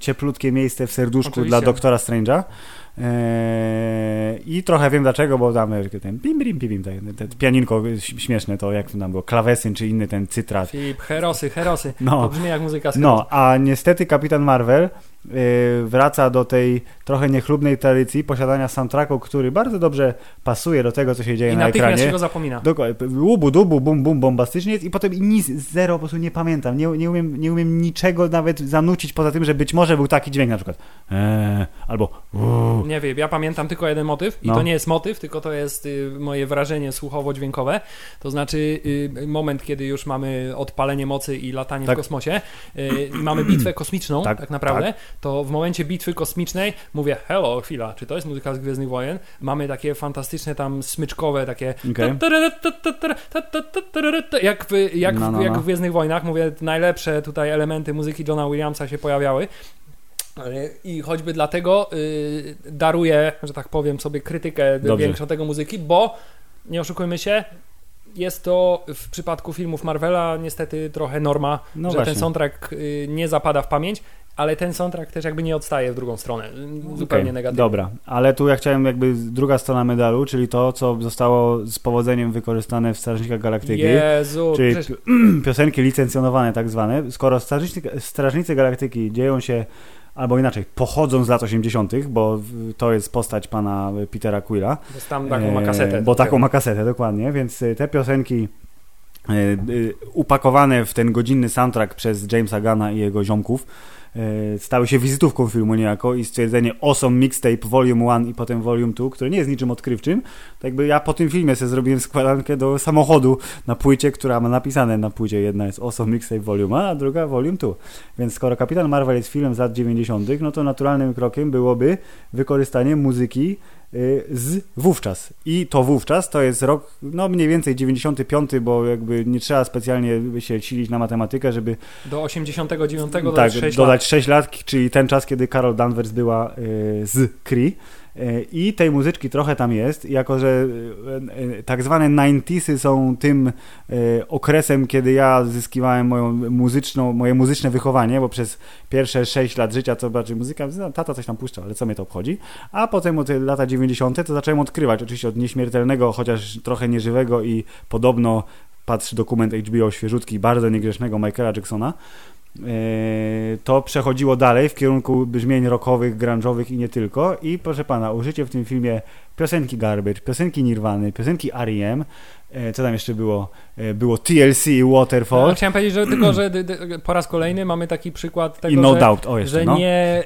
cieplutkie miejsce w serduszku Oczywiście. dla doktora Strange'a. Eee, I trochę wiem dlaczego, bo tam ten bim, bim, bim, bim, te, pianinko śmieszne, to jak to tam było, klawesyn czy inny ten cytrat. Filip, herosy, herosy. No. To brzmi jak muzyka z No, a niestety Kapitan Marvel y, wraca do tej trochę niechlubnej tradycji posiadania soundtracku, który bardzo dobrze pasuje do tego, co się dzieje I na natychmiast ekranie. się go zapomina. Łubu, dubu, bum, bum, bombastycznie jest i potem nic, zero, po prostu nie pamiętam. Nie, nie, umiem, nie umiem niczego nawet zanucić poza tym, że być może był taki dźwięk na przykład eee, albo uuu. Nie wiem, ja pamiętam tylko jeden motyw i No. to nie jest motyw, tylko to jest y, moje wrażenie słuchowo-dźwiękowe. To znaczy y, moment, kiedy już mamy odpalenie mocy i latanie Tak. w kosmosie y, i mamy bitwę kosmiczną tak, Tak, naprawdę, to w momencie bitwy kosmicznej mówię, hello, chwila, czy to jest muzyka z Gwiezdnych Wojen? Mamy takie fantastyczne tam smyczkowe, takie Okej. jak w, jak, No, no, jak no. w Gwiezdnych Wojnach, mówię, najlepsze tutaj elementy muzyki Johna Williamsa się pojawiały. I choćby dlatego y, daruję, że tak powiem, sobie krytykę Dobrze. większą tego muzyki, bo nie oszukujmy się, jest to w przypadku filmów Marvela niestety trochę norma, No że właśnie. ten soundtrack y, nie zapada w pamięć, ale ten soundtrack też jakby nie odstaje w drugą stronę. Zupełnie Okej, negatywnie. Dobra, ale tu ja chciałem jakby druga strona medalu, czyli to, co zostało z powodzeniem wykorzystane w Strażnikach Galaktyki. Jezu, Czyli przecież... piosenki licencjonowane tak zwane. Skoro Strażnicy, Strażnicy Galaktyki dzieją się, albo inaczej, pochodzą z lat 80., bo to jest postać pana Petera Quilla. Bo tam taką ma kasetę. E, Bo taką ma kasetę, dokładnie. Więc e, te piosenki e, upakowane w ten godzinny soundtrack przez Jamesa Gana i jego ziomków stały się wizytówką filmu niejako i stwierdzenie Awesome Mixtape Volume 1 i potem Volume 2, które nie jest niczym odkrywczym. Tak jakby ja po tym filmie sobie zrobiłem składankę do samochodu na płycie, która ma napisane na płycie. Jedna jest Awesome Mixtape Volume 1, a druga Volume 2. Więc skoro Kapitan Marvel jest filmem z lat 90., no to naturalnym krokiem byłoby wykorzystanie muzyki z wówczas. I to wówczas to jest rok, no mniej więcej 95, bo jakby nie trzeba specjalnie się silić na matematykę, żeby Do 89 dodać tak, 6 dodać lat. 6 lat, czyli ten czas, kiedy Carol Danvers była y, z Cree. Y, I tej muzyczki trochę tam jest, jako że y, y, tak zwane 90sy są tym y, okresem, kiedy ja zyskiwałem moją muzyczną, moje muzyczne wychowanie, bo przez pierwsze 6 lat życia to bardziej muzyka, no, tata coś tam puszczał, ale co mnie to obchodzi. A potem od lata 90. to zacząłem odkrywać, oczywiście od nieśmiertelnego, chociaż trochę nieżywego i podobno patrz dokument HBO świeżutki, bardzo niegrzecznego Michaela Jacksona, to przechodziło dalej w kierunku brzmień rockowych, grunge'owych i nie tylko. I proszę pana, użycie w tym filmie piosenki Garbage, piosenki Nirwany, piosenki R.E.M., yy, co tam jeszcze było? Yy, Było TLC i Waterfall No, chciałem powiedzieć, że tylko, że po raz kolejny mamy taki przykład tego, i No że, Doubt. O, jeszcze, że no. nie,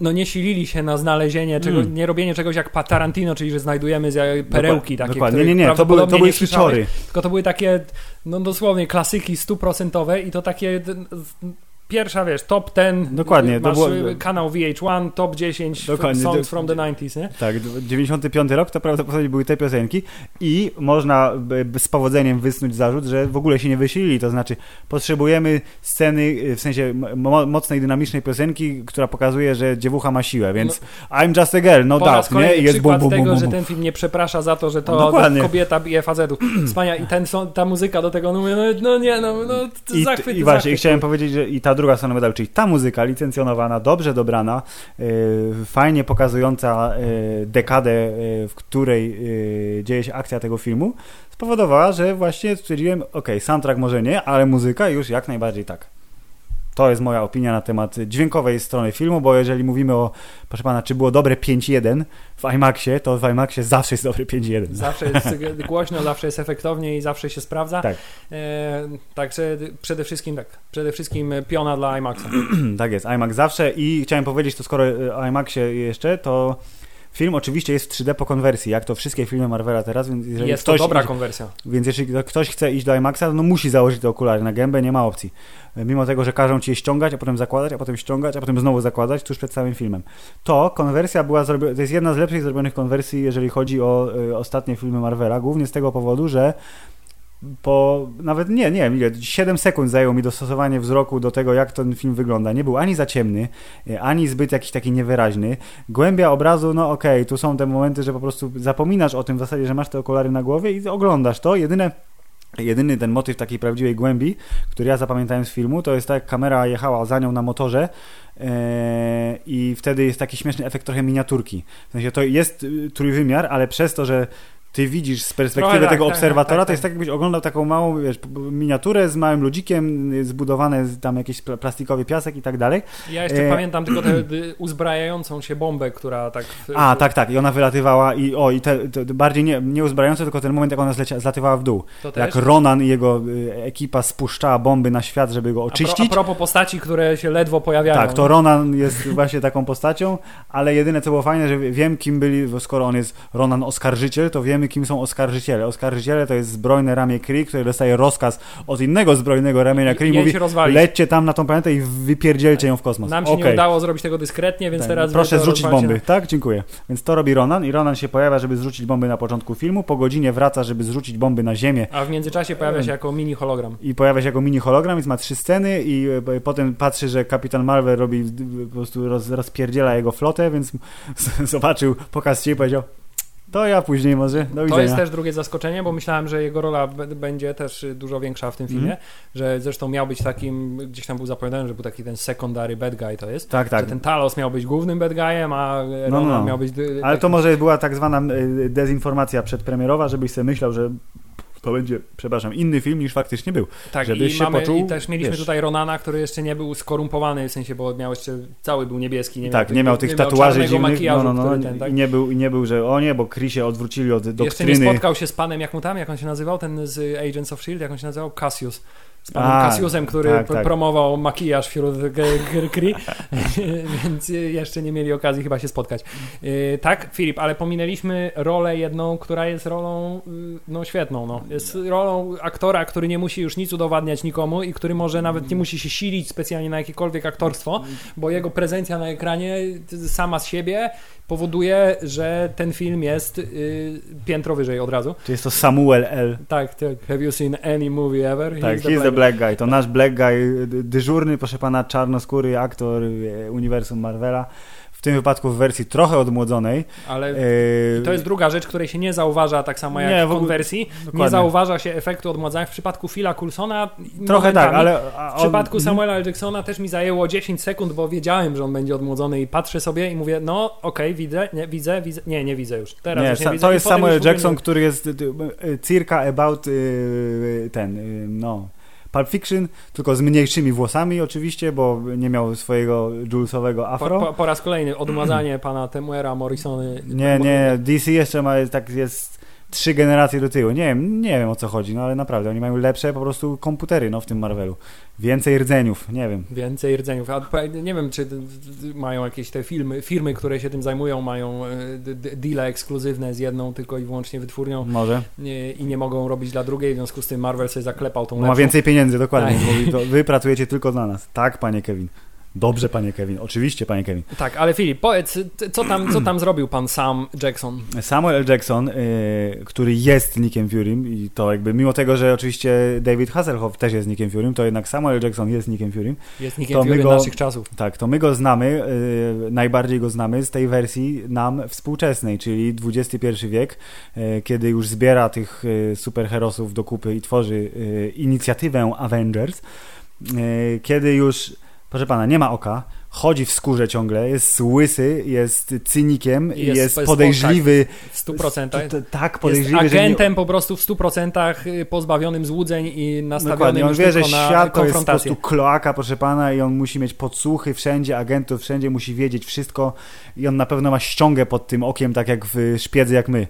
no nie silili się na znalezienie, czego, Mm. nie robienie czegoś jak pa Tarantino, czyli że znajdujemy perełki takie, Dokładnie. Nie, nie, to były, to były. Tylko to były takie, no dosłownie klasyki stuprocentowe i to takie pierwsza, wiesz, top 10, Dokładnie, masz było- kanał VH1, top 10 Dokładnie, songs do- from the 90s, nie? Tak, 95 rok to prawdopodobnie były te piosenki i można z powodzeniem wysnuć zarzut, że w ogóle się nie wysilili, to znaczy potrzebujemy sceny, y, w sensie mo- mocnej, dynamicznej piosenki, która pokazuje, że dziewucha ma siłę, więc I'm just a girl, no doubt, nie? I jest bum, przykład bum, bum, tego, bum, że bum. ten film nie przeprasza za to, że to No dokładnie. kobieta bije facetów. Wspaniale. I ten, ta muzyka do tego, no, no, no nie, no, no I, zachwyt, I właśnie, zachwyt. i chciałem powiedzieć, że i ta druga strona medalu, czyli ta muzyka licencjonowana, dobrze dobrana, yy, fajnie pokazująca yy, dekadę, yy, w której dzieje się akcja tego filmu, spowodowała, że właśnie stwierdziłem, ok, soundtrack może nie, ale muzyka już jak najbardziej tak. To jest moja opinia na temat dźwiękowej strony filmu, bo jeżeli mówimy o, proszę pana, czy było dobre 5.1 w IMAXie, to w IMAXie zawsze jest dobre 5.1. Zawsze jest głośno, zawsze jest efektownie i zawsze się sprawdza. Tak. E, także przede wszystkim tak, przede wszystkim piona dla IMAXa. Tak jest, IMAX zawsze i chciałem powiedzieć to skoro y, o IMAXie jeszcze, to film oczywiście jest w 3D po konwersji, jak to wszystkie filmy Marvela teraz, więc jeżeli Jest to ktoś dobra idzie, konwersja. więc jeżeli ktoś chce iść do IMAXa, no musi założyć te okulary na gębę, nie ma opcji. Mimo tego, że każą ci je ściągać, a potem zakładać, a potem ściągać, a potem znowu zakładać tuż przed całym filmem. To konwersja była zrobiona, to jest jedna z lepszych zrobionych konwersji, jeżeli chodzi o y, ostatnie filmy Marvela, głównie z tego powodu, że po nawet nie, nie, ile, 7 sekund zajęło mi dostosowanie wzroku do tego, jak ten film wygląda. Nie był ani za ciemny, e, ani zbyt jakiś taki niewyraźny. Głębia obrazu, no okej, tu są te momenty, że po prostu zapominasz o tym w zasadzie, że masz te okulary na głowie i oglądasz to. Jedyne Jedyny ten motyw takiej prawdziwej głębi, który ja zapamiętałem z filmu, to jest tak, jak kamera jechała za nią na motorze e, i wtedy jest taki śmieszny efekt trochę miniaturki. W sensie to jest y, trójwymiar, ale przez to, że ty widzisz z perspektywy Trochę tak, tego tak, obserwatora, tak, tak, to jest tak jakbyś oglądał taką małą wiesz, miniaturę z małym ludzikiem, y, zbudowane z tam jakiś pla- plastikowy piasek i tak dalej. Ja jeszcze E, pamiętam tylko tę uzbrajającą się bombę, która tak... A, tak, tak, i ona wylatywała i o, i te, te bardziej nie, nie uzbrajające, tylko ten moment, jak ona zlecia, zlatywała w dół. To też. Jak Ronan i jego y, ekipa spuszczała bomby na świat, żeby go A, pro, oczyścić. a propos postaci, które się ledwo pojawiają. Tak, to Ronan jest właśnie taką postacią, ale jedyne co było fajne, że wiem kim byli, skoro on jest Ronan oskarżyciel, to wiemy kim są oskarżyciele. Oskarżyciele to jest zbrojne ramię Kree, które dostaje rozkaz od innego zbrojnego ramienia Kree i Jej mówi lećcie tam na tą planetę i wypierdzielcie ją w kosmos. Nam się nie Okej. udało zrobić tego dyskretnie, więc Tak, teraz... Proszę zrzucić bomby. Tak, dziękuję. Więc to robi Ronan i Ronan się pojawia, żeby zrzucić bomby na początku filmu. Po godzinie wraca, żeby zrzucić bomby na ziemię Na... A w międzyczasie pojawia się jako mini hologram. i pojawia się jako mini hologram, więc ma trzy sceny i e, potem patrzy, że kapitan Marvel robi po prostu roz, rozpierdziela jego flotę, więc zobaczył pokaz się i powiedział To ja później może. Do widzenia. To jest też drugie zaskoczenie, bo myślałem, że jego rola będzie też y, dużo większa w tym filmie, Mhm. że zresztą miał być takim, gdzieś tam był zapowiadany, że był taki ten secondary bad guy to jest, Tak, tak. że ten Talos miał być głównym bad guyem, a No, Ronan no. miał być... Ale to może była tak zwana y, dezinformacja przedpremierowa, żebyś sobie myślał, że to będzie, przepraszam, inny film niż faktycznie był. Tak, żebyś i, się mamy, poczuł, i też mieliśmy wiesz. tutaj Ronana, który jeszcze nie był skorumpowany, w sensie, bo miał jeszcze, cały był niebieski, nie tak, miał nie miał tych tatuaży dziwnych, no, no, no, który ten, tak? i, nie był, nie był, że o nie, bo Chrisie odwrócili od Jeszcze nie doktryny. spotkał się z panem, jak mu tam, jak on się nazywał, ten z Agents of S.H.I.E.L.D., jak on się nazywał? Cassius. Z panem A, Cassiusem, który tak, tak. promował makijaż wśród g- g- Kree, więc jeszcze nie mieli okazji chyba się spotkać. Yy, Tak, Filip, ale pominęliśmy rolę jedną, która jest rolą yy, no świetną. No. Jest rolą aktora, który nie musi już nic udowadniać nikomu i który może nawet nie musi się silić specjalnie na jakiekolwiek aktorstwo, bo jego prezencja na ekranie y, sama z siebie powoduje, że ten film jest yy, piętro wyżej od razu. Czy jest to Samuel L. Tak, tak. Have you seen any movie ever? Tak, he's the black guy. To nasz black guy, dy- dyżurny, proszę pana, czarnoskóry aktor e, uniwersum Marvela. W tym wypadku w wersji trochę odmłodzonej. Ale E, to jest druga rzecz, której się nie zauważa, tak samo jak Nie, w ogóle- konwersji. Nie zauważa się efektu odmładzania. W przypadku Phila Coulsona Trochę tak, ale... W przypadku Samuela L. Jacksona też mi zajęło 10 sekund, bo wiedziałem, że on będzie odmłodzony i patrzę sobie i mówię, no okej, widzę, nie, widzę, widzę, nie, nie widzę już. Teraz Nie, już nie widzę. to I jest Samuel Jackson, nie- który jest y, y, circa about y, ten, y, no, Pulp Fiction, tylko z mniejszymi włosami oczywiście, bo nie miał swojego Julesowego afro. Po, po, po raz kolejny odmładzanie pana Temuera Morrisony. Nie, nie, DC jeszcze ma, tak jest trzy generacje do tyłu. Nie wiem, nie wiem o co chodzi, no ale naprawdę, oni mają lepsze po prostu komputery, no, w tym Marvelu. Więcej rdzeniów, nie wiem. Więcej rdzeniów. A nie wiem, czy mają jakieś te filmy, firmy, które się tym zajmują, mają e, deale ekskluzywne z jedną tylko i wyłącznie wytwórnią Może. i nie mogą robić dla drugiej, w związku z tym Marvel sobie zaklepał tą Bo ma lepszą. więcej pieniędzy, dokładnie. Tak. Mówi, to wy pracujecie tylko dla nas. Tak, panie Kevin. Dobrze, panie Kevin. Oczywiście, panie Kevin. Tak, ale Filip, powiedz, co tam, co tam zrobił pan Sam Jackson? Samuel L. Jackson, y, który jest Nickiem Furym i to jakby, mimo tego, że oczywiście David Hasselhoff też jest Nickiem Furym, to jednak Samuel. Jackson jest Nickiem Furym. Jest my Fury go- naszych czasów. Tak, to my go znamy, y, najbardziej go znamy z tej wersji nam współczesnej, czyli XXI wiek, y, kiedy już zbiera tych y, superherosów do kupy i tworzy y, inicjatywę Avengers, y, kiedy już, proszę pana, nie ma oka, chodzi w skórze ciągle, jest łysy, jest cynikiem, jest- jest, jest podejrzliwy, W 100%. T- t- tak Jest podejrzliwy, nie, agentem po prostu w 100% pozbawionym złudzeń i nastawionym Dokładnie, on wie, że świat to jest po prostu kloaka, proszę pana, i on musi mieć podsłuchy wszędzie, agentów wszędzie, musi wiedzieć wszystko i on na pewno ma ściągę pod tym okiem, tak jak w szpiedzy, jak my.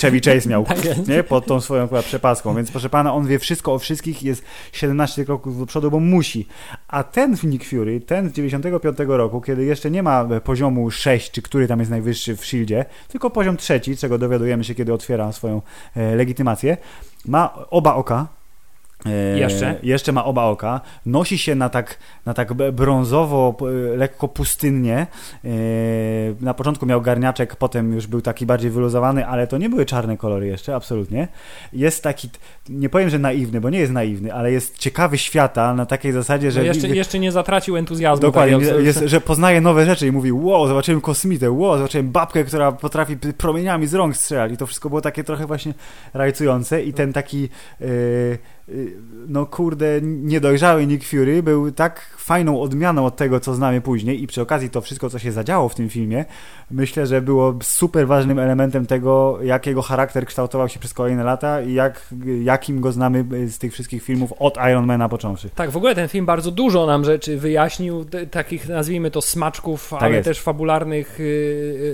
Chevy Chase miał, Tak jest. nie? Pod tą swoją chyba przepaską, więc proszę pana, on wie wszystko o wszystkich, jest 17 kroków do przodu, bo musi. A ten Nick Fury, ten z 95 roku, kiedy jeszcze nie ma poziomu 6, czy który tam jest najwyższy w Shieldzie, tylko poziom trzeci, czego dowiadujemy się, kiedy otwiera swoją e, legitymację, ma oba oka, E, Jeszcze? Jeszcze ma oba oka. Nosi się na tak, na tak brązowo, lekko pustynnie. E, Na początku miał garniaczek, potem już był taki bardziej wyluzowany, ale to nie były czarne kolory jeszcze, absolutnie. Jest taki, nie powiem, że naiwny, bo nie jest naiwny, ale jest ciekawy świata na takiej zasadzie, że... No jeszcze, jeszcze nie zatracił entuzjazmu. Dokładnie, tak, jest, że poznaje nowe rzeczy i mówi, wow, zobaczyłem kosmitę, wow, zobaczyłem babkę, która potrafi promieniami z rąk strzelać i to wszystko było takie trochę właśnie rajcujące i ten taki yy, no kurde, niedojrzały Nick Fury był tak fajną odmianą od tego, co znamy później i przy okazji to wszystko, co się zadziało w tym filmie, myślę, że było super ważnym elementem tego, jak jego charakter kształtował się przez kolejne lata i jak, jakim go znamy z tych wszystkich filmów od Ironmana począwszy. Tak, w ogóle ten film bardzo dużo nam rzeczy wyjaśnił, takich nazwijmy to smaczków, ale Tak jest. też fabularnych, y,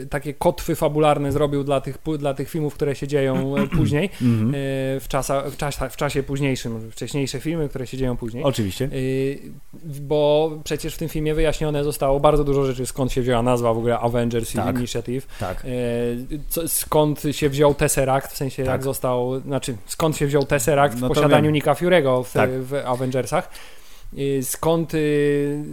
y, takie kotwy fabularne zrobił dla tych, dla tych filmów, które się dzieją e, później, Mhm. y, w, czasa, w, czas, w czasie późniejszym, wcześniejsze filmy, które się dzieją później. Oczywiście. Y, Bo przecież w tym filmie wyjaśnione zostało bardzo dużo rzeczy, skąd się wzięła nazwa w ogóle Avengers Tak. Initiative, Tak. y, co, skąd się wziął Tesseract, w sensie Tak. jak został, znaczy skąd się wziął Tesseract w No to posiadaniu wiem. Nicka Fury'ego w, Tak. w Avengersach. Y, Skąd,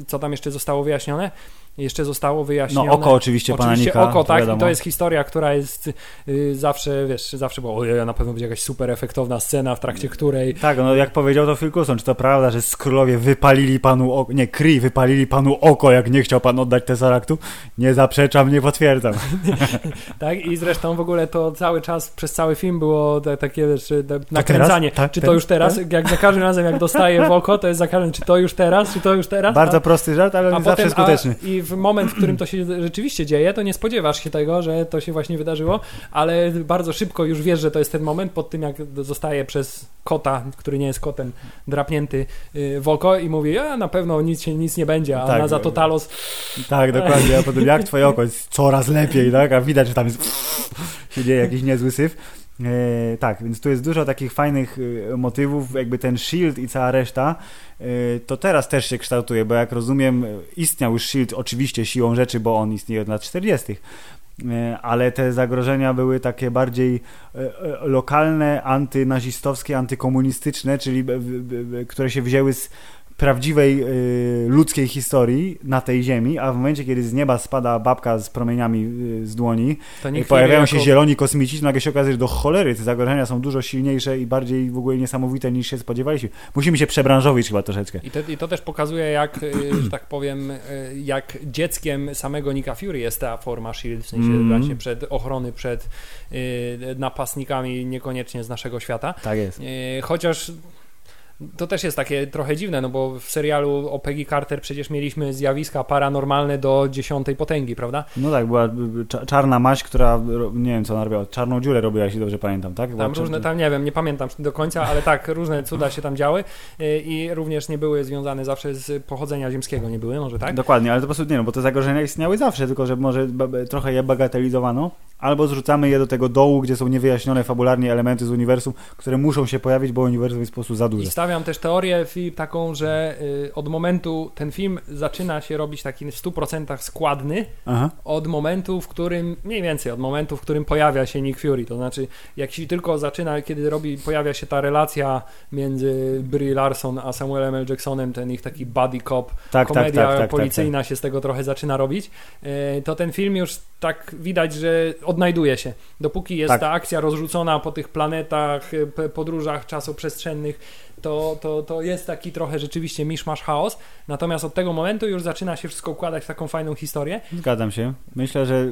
co tam jeszcze zostało wyjaśnione? Jeszcze zostało wyjaśnione. No, oko oczywiście pana Oczywiście Nika, oko, to tak, i wiadomo. to jest historia, która jest y, zawsze, wiesz, zawsze było, ojej, na pewno będzie jakaś super efektowna scena, w trakcie której Tak, no jak powiedział to Phil Coulson, czy to prawda, że skrólowie wypalili panu oko, nie, Kree wypalili panu oko, jak nie chciał pan oddać Tesseractu? Nie zaprzeczam, nie potwierdzam. Tak, i zresztą w ogóle to cały czas, przez cały film było takie wiesz, nakręcanie. teraz? Tak, czy to już teraz? Jak za każdym razem, jak dostaje w oko, to jest za każdym, czy to już teraz, czy to już teraz? Bardzo prosty żart, ale zawsze skuteczny. I w moment, w którym to się rzeczywiście dzieje, to nie spodziewasz się tego, że to się właśnie wydarzyło, ale bardzo szybko już wiesz, że to jest ten moment, pod tym jak zostaje przez kota, który nie jest kotem, drapnięty y, w oko i mówi, a na pewno nic się nic nie będzie, a Tak. na za to Talos Tak, dokładnie, a potem jak twoje oko jest coraz lepiej, tak, a widać, że tam jest się dzieje jakiś niezły syf. E, tak, więc tu jest dużo takich fajnych e, motywów, jakby ten Shield i cała reszta, e, to teraz też się kształtuje, bo jak rozumiem, istniał już Shield oczywiście siłą rzeczy, bo on istnieje od lat 40., e, ale te zagrożenia były takie bardziej lokalne, antynazistowskie, antykomunistyczne, czyli które się wzięły z prawdziwej y, ludzkiej historii na tej ziemi, a w momencie, kiedy z nieba spada babka z promieniami y, z dłoni, i niech pojawiają jako... się zieloni kosmici, to nagle się okazuje, że do cholery te zagrożenia są dużo silniejsze i bardziej w ogóle niesamowite niż się spodziewaliśmy. Musimy się przebranżowić chyba troszeczkę. I to, I to też pokazuje, jak, y, że tak powiem, y, jak dzieckiem samego Nika Fury jest ta forma Shield, w sensie Mhm. właśnie przed ochrony przed y, napastnikami niekoniecznie z naszego świata. Tak jest. Y, Chociaż to też jest takie trochę dziwne, no bo w serialu o Peggy Carter przecież mieliśmy zjawiska paranormalne do dziesiątej potęgi, prawda? No tak, była y, y, cza- czarna maść, która, nie wiem co ona robiła, czarną dziurę robiła, jeśli dobrze pamiętam, tak? Była Tam różne, tam nie wiem, nie pamiętam do końca, ale tak, różne cuda się tam działy y, i również nie były związane zawsze z pochodzenia ziemskiego, nie były, może tak? Dokładnie, ale to po prostu nie, no bo te zagrożenia istniały zawsze, tylko że może trochę je bagatelizowano, albo zrzucamy je do tego dołu, gdzie są niewyjaśnione fabularnie elementy z uniwersum, które muszą się pojawić, bo uniwersum jest po prostu za duże. Stawiam też teorię taką, że y, od momentu ten film zaczyna się robić taki w 100% składny, Aha. od momentu, w którym, mniej więcej od momentu, w którym pojawia się Nick Fury. To znaczy, jak się tylko zaczyna, kiedy robi, pojawia się ta relacja między Brie Larson a Samuelem L. Jacksonem, ten ich taki buddy cop, Tak, tak, komedia tak, tak, tak, policyjna się z tego trochę zaczyna robić, y, to ten film już tak widać, że odnajduje się. Dopóki jest Tak. ta akcja rozrzucona po tych planetach, y, podróżach czasoprzestrzennych, to, to, to jest taki trochę rzeczywiście miszmasz chaos. Natomiast od tego momentu już zaczyna się wszystko układać w taką fajną historię. Zgadzam się. Myślę, że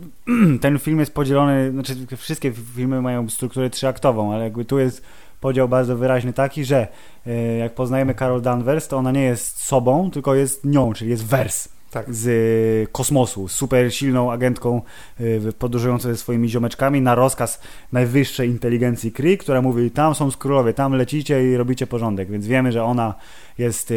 ten film jest podzielony, znaczy wszystkie filmy mają strukturę trzyaktową, ale jakby tu jest podział bardzo wyraźny taki, że e, jak poznajemy Carol Danvers, to ona nie jest sobą, tylko jest nią, czyli jest wers Tak. z e, kosmosu, super silną agentką e, podróżującą ze swoimi ziomeczkami na rozkaz najwyższej inteligencji Kree, która mówi, tam są skrólowie, tam lecicie i robicie porządek, więc wiemy, że ona jest e,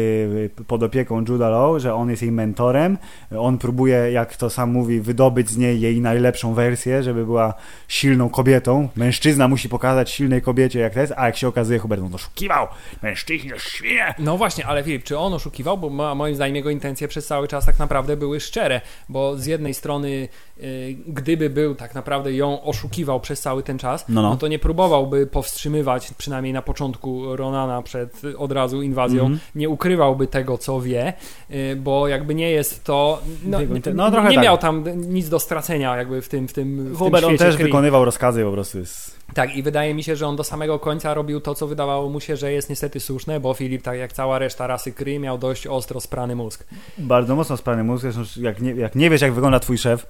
pod opieką Judah Law, że on jest jej mentorem, on próbuje, jak to sam mówi, wydobyć z niej jej najlepszą wersję, żeby była silną kobietą. Mężczyzna musi pokazać silnej kobiecie, jak to jest, a jak się okazuje, Hubert on oszukiwał. Mężczyźni to świnie. No właśnie, ale Filip, czy on oszukiwał? Bo ma, moim zdaniem jego intencje przez cały czas tak naprawdę były szczere, bo z jednej strony, y, gdyby był tak naprawdę ją oszukiwał przez cały ten czas, No, no. to nie próbowałby powstrzymywać, przynajmniej na początku Ronana przed od razu inwazją, Mhm. nie ukrywałby tego, co wie, y, bo jakby nie jest to, no, no, trochę nie tak. miał tam nic do stracenia jakby w tym, w tym, w tym Hubert on też Kree. wykonywał rozkazy po prostu. Jest... Tak, i wydaje mi się, że on do samego końca robił to, co wydawało mu się, że jest niestety słuszne, bo Filip, tak jak cała reszta rasy Kree, miał dość ostro sprany mózg. Bardzo mocno sprany mózg, jak nie, jak nie wiesz, jak wygląda twój szef,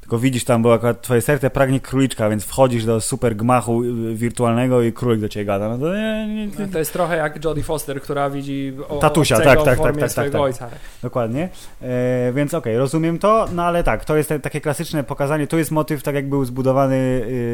tylko widzisz tam, bo akurat twoje serce pragnie króliczka, więc wchodzisz do super gmachu y, wirtualnego i królik do ciebie gada. No to nie, nie, No, to jest trochę jak Jodie Foster, która widzi o, Tatusia, tak, tak, w formie tak, tak, swojego tak. ojca. Dokładnie. E, więc okej, rozumiem to, no ale tak, to jest te, takie klasyczne pokazanie, to jest motyw, tak jak był zbudowany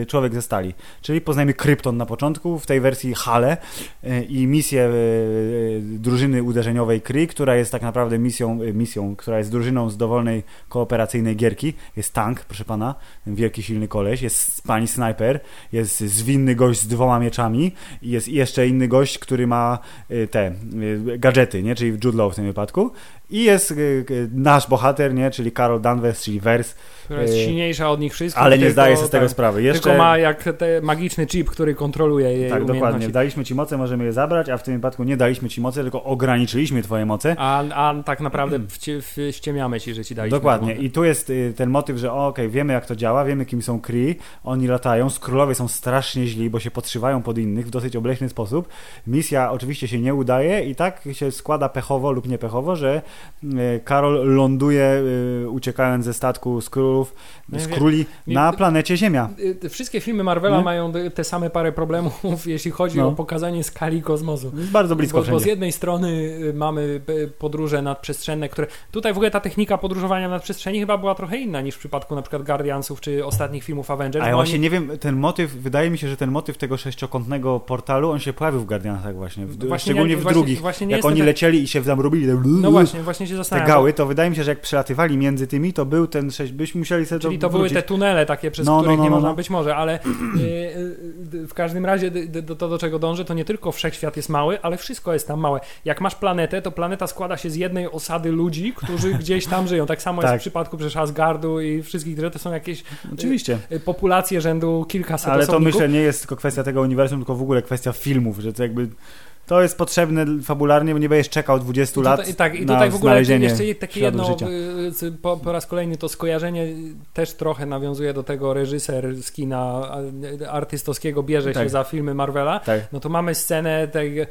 y, człowiek ze stali. Czyli poznajemy Krypton na początku, w tej wersji Hale y, i misję y, drużyny uderzeniowej Kree, która jest tak naprawdę misją, misją, która jest drużyną z dowolnej kooperacyjnej gierki. Jest tank, Gang, proszę pana, wielki, silny koleś, jest pani snajper, jest zwinny gość z dwoma mieczami i jest jeszcze inny gość, który ma y, te y, gadżety, nie? czyli Jude Law w tym wypadku. I jest y, nasz bohater, nie? czyli Carol Danvers, czyli Vers, Która jest silniejsza od nich wszystkich. ale nie tylko- zdaje sobie z tego tak, sprawy. Jeszcze... Tylko ma jak ten magiczny chip, który kontroluje jej Tak, dokładnie. Daliśmy ci moce, możemy je zabrać, a w tym wypadku nie daliśmy ci mocy, tylko ograniczyliśmy twoje moce. A, a tak naprawdę wcie, w- ściemiamy ci, że ci daliśmy. Dokładnie. I tu jest ten motyw, że o, okej, wiemy jak to działa, wiemy kim są Kree, oni latają, skrólowie są strasznie źli, bo się podszywają pod innych w dosyć obleśny sposób. Misja oczywiście się nie udaje i tak się składa pechowo lub niepechowo, że y, Karol ląduje y, uciekając ze statku skrólów, No ja z króli na planecie Ziemia. Y, te Wszystkie filmy Marvela Nie? mają y, te same parę problemów, jeśli chodzi No. o pokazanie skali kosmosu. Bardzo blisko Bo, bo z jednej strony y, mamy y, podróże nadprzestrzenne, które. Tutaj w ogóle ta technika podróżowania nadprzestrzeni chyba była trochę inna niż w przypadku na przykład Guardiansów czy ostatnich filmów Avengers. A ja bo właśnie oni- nie wiem, ten motyw, wydaje mi się, że ten motyw tego sześciokątnego portalu, on się pojawił w Guardiansach właśnie, w, Właśnie szczególnie nie- w właśnie- drugich. właśnie nie jak oni tak- lecieli i się tam robili te, No właśnie, właśnie się te gały, to wydaje mi się, że jak przelatywali między tymi, to był ten sześć, byśmy musieli sobie Czyli to były wrócić. te tunele takie, przez No, no, których no, nie no, można no. być może, ale y, y, y, w każdym razie to, do czego dążę, to nie tylko wszechświat jest mały, ale wszystko jest tam małe. Jak masz planetę, to planeta składa się z jednej osady ludzi, którzy gdzieś tam żyją. Tak samo jest Tak. w przypadku przecież Asgardu i wszystkich, że to są jakieś Oczywiście. y, populacje rzędu kilkaset Ale to osobników. myślę nie jest tylko kwestia tego uniwersum, tylko w ogóle kwestia filmów, że to jakby to jest potrzebne fabularnie, bo nie będziesz czekał 20 I lat tutaj, tak, i na tutaj w ogóle jeszcze takie jedno, życia. y, po, po raz kolejny to skojarzenie też trochę nawiązuje do tego reżyser z kina artystowskiego bierze się Tak. za filmy Marvela, Tak. no to mamy scenę tej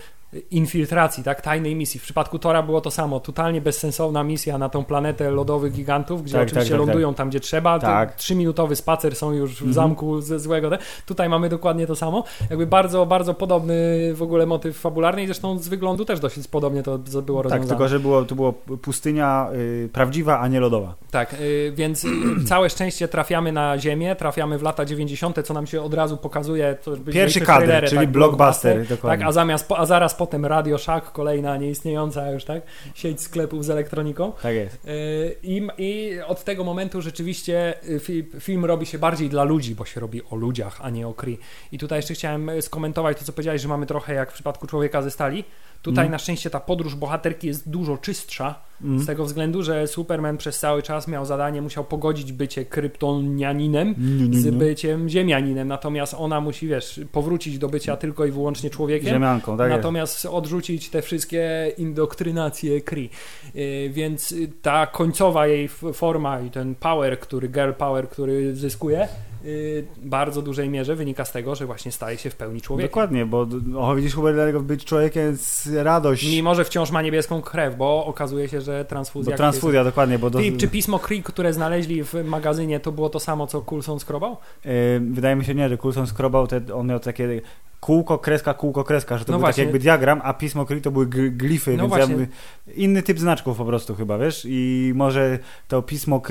infiltracji, tak, tajnej misji. W przypadku Tora było to samo, totalnie bezsensowna misja na tą planetę lodowych gigantów, gdzie Tak, oczywiście tak, tak, lądują tam, gdzie trzeba, Tak. tak. trzyminutowy spacer są już w Mhm. zamku ze złego. te- Tutaj mamy dokładnie to samo. Jakby bardzo, bardzo podobny w ogóle motyw fabularny i zresztą z wyglądu też dosyć podobnie to było Tak, rozwiązane. tylko że było, to było pustynia y, prawdziwa, a nie lodowa. Tak, y, więc całe szczęście trafiamy na Ziemię, trafiamy w lata 90., co nam się od razu pokazuje. Pierwszy kadr, czyli tak, blockbuster, dokładnie. Tak, a, zamiast, a zaraz potem Radio Shack, kolejna nieistniejąca już, tak, sieć sklepów z elektroniką. Tak jest. Y, I, I od tego momentu rzeczywiście y, fi, film robi się bardziej dla ludzi, bo się robi o ludziach, a nie o Kree. I tutaj jeszcze chciałem skomentować to, co powiedziałeś, że mamy trochę jak w przypadku Człowieka ze Stali. Tutaj Mm. na szczęście ta podróż bohaterki jest dużo czystsza, Mm. z tego względu, że Superman przez cały czas miał zadanie, musiał pogodzić bycie kryptonianinem Nie, nie, z nie. byciem ziemianinem, natomiast ona musi, wiesz, powrócić do bycia tylko i wyłącznie człowiekiem. Ziemianką, tak jest. Natomiast odrzucić te wszystkie indoktrynacje Kree. Yy, Więc y, ta końcowa jej forma i ten power, który girl power, który zyskuje, yy, w bardzo dużej mierze wynika z tego, że właśnie staje się w pełni człowiekiem. Dokładnie, bo o, widzisz, Hubert, dlatego być człowiekiem jest radość. Mimo, że wciąż ma niebieską krew, bo okazuje się, że transfuzja... Bo transfuzja, dokładnie, bo do, Ty, czy pismo Kree, które znaleźli w magazynie, to było to samo, co Coulson skrobał? y, wydaje mi się nie, że Coulson skrobał, te, on miał takie kółko, kreska, kółko, kreska, że to No był właśnie. taki jakby diagram, a pismo Kree to były gl- glify, No więc jakby inny typ znaczków po prostu chyba, wiesz? I może to pismo,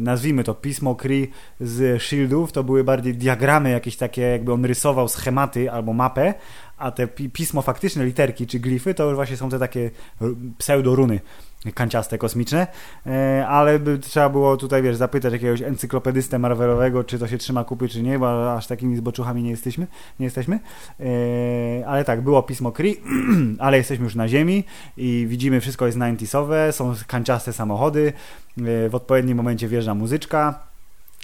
nazwijmy to pismo Kree z Shieldów, to były bardziej diagramy jakieś takie, jakby on rysował schematy albo mapę, a te pi- pismo faktyczne, literki czy glify, to już właśnie są te takie pseudoruny kanciaste, kosmiczne, e, ale by trzeba było tutaj, wiesz, zapytać jakiegoś encyklopedystę Marvelowego, czy to się trzyma kupy, czy nie, bo aż takimi zboczuchami nie jesteśmy, nie jesteśmy, e, ale tak, było pismo Kree, ale jesteśmy już na ziemi i widzimy, wszystko jest 90sowe, są kanciaste samochody, e, w odpowiednim momencie wjeżdża muzyczka,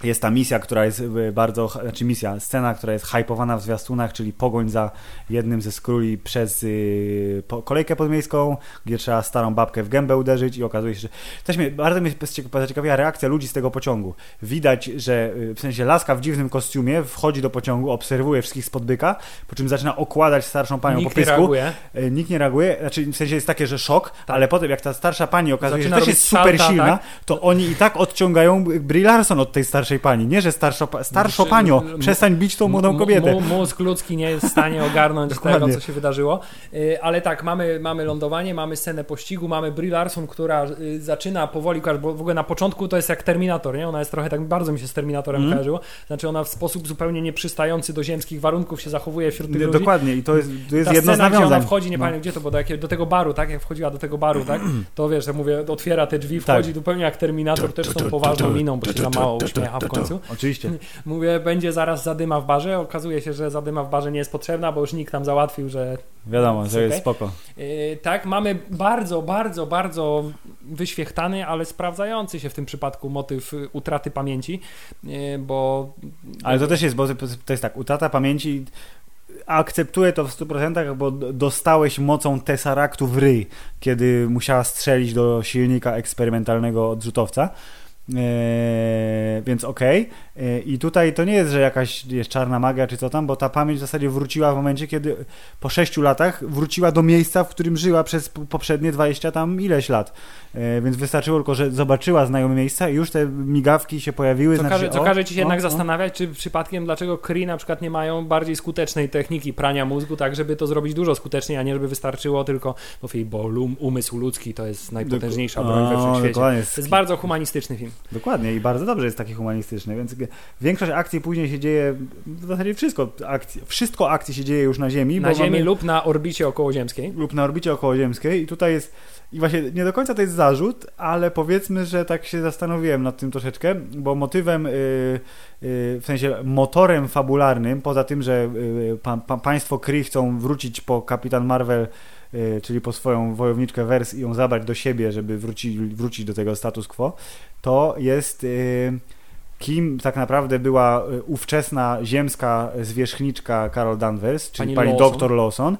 jest ta misja, która jest e, bardzo, znaczy misja, scena, która jest hypowana w zwiastunach, czyli pogoń za jednym ze skróli przez y, po, kolejkę podmiejską, gdzie trzeba starą babkę w gębę uderzyć i okazuje się, że... Też mnie, bardzo mnie zaciekawiła reakcja ludzi z tego pociągu. Widać, że y, w sensie laska w dziwnym kostiumie wchodzi do pociągu, obserwuje wszystkich spod byka, po czym zaczyna okładać starszą panią Nikt po nie pysku. reaguje. E, Nikt nie reaguje, znaczy w sensie jest takie, że szok, ale potem jak ta starsza pani okazuje się, Tak. Że też jest super silna, tak? to oni i tak odciągają Brie Larson od tej starszej pani. Nie, że starszo, starszo panio, m- przestań bić tą młodą kobietę. Mózg ludzki nie jest w stanie ogarnąć tego, co się wydarzyło. Y, Ale tak, mamy, mamy lądowanie, mamy scenę pościgu, mamy Brie Larson, która y, zaczyna powoli, bo w ogóle na początku to jest jak Terminator, nie? Ona jest trochę tak, bardzo mi się z Terminatorem Mhm. kojarzyło. Znaczy ona w sposób zupełnie nieprzystający do ziemskich warunków się zachowuje wśród tych ludzi. Dokładnie i to jest, to jest Ta jedno scena, gdzie ona wchodzi, nie No. pamiętam gdzie to było, do, jakiego, do tego baru, tak? Jak wchodziła do tego baru, tak? To wiesz, jak mówię, otwiera te drzwi, Tak. wchodzi zupełnie jak Terminator, też tą poważną miną, bo się za mało uśmiecha w końcu. Oczywiście. Mówię, będzie zaraz zadyma w barze. Okazuje się, że zadyma w barze nie jest potrzebna, bo już nikt tam załatwił, że Wiadomo, że jest spoko. Yy, tak, mamy bardzo, bardzo, bardzo wyświechtany, ale sprawdzający się w tym przypadku motyw y, utraty pamięci, yy, bo Ale to też jest, bo to jest tak, utrata pamięci akceptuję to w 100%, bo dostałeś mocą Tesseractu w ryj, kiedy musiała strzelić do silnika eksperymentalnego odrzutowca. Eee, więc okej. Eee, I tutaj to nie jest, że jakaś jest czarna magia czy co tam, bo ta pamięć w zasadzie wróciła w momencie, kiedy po 6 latach wróciła do miejsca, w którym żyła przez poprzednie 20 tam ileś lat. Eee, więc wystarczyło tylko, że zobaczyła znajome miejsca i już te migawki się pojawiły. co, znaczy, każe, co o, każe ci się o, jednak o. zastanawiać, czy przypadkiem dlaczego Kree na przykład nie mają bardziej skutecznej techniki prania mózgu, tak żeby to zrobić dużo skuteczniej, a nie żeby wystarczyło tylko, bo, bo lum, umysł ludzki to jest najpotężniejsza broń we O, wszechświecie. To jest bardzo humanistyczny film. Dokładnie i bardzo dobrze jest taki humanistyczny, więc większość akcji później się dzieje, w zasadzie wszystko akcji, wszystko akcji się dzieje już na Ziemi. Na Ziemi mamy, lub na orbicie okołoziemskiej. lub na orbicie okołoziemskiej i tutaj jest, i właśnie nie do końca to jest zarzut, ale powiedzmy, że tak się zastanowiłem nad tym troszeczkę, bo motywem, y, y, w sensie motorem fabularnym, poza tym, że y, pa, pa, państwo Kree chcą wrócić po Kapitan Marvel czyli po swoją wojowniczkę Wers i ją zabrać do siebie, żeby wrócić, wrócić do tego status quo, to jest y, kim tak naprawdę była y, ówczesna ziemska zwierzchniczka Carol Danvers, czyli Pani pani, Lawson. doktor Lawson y,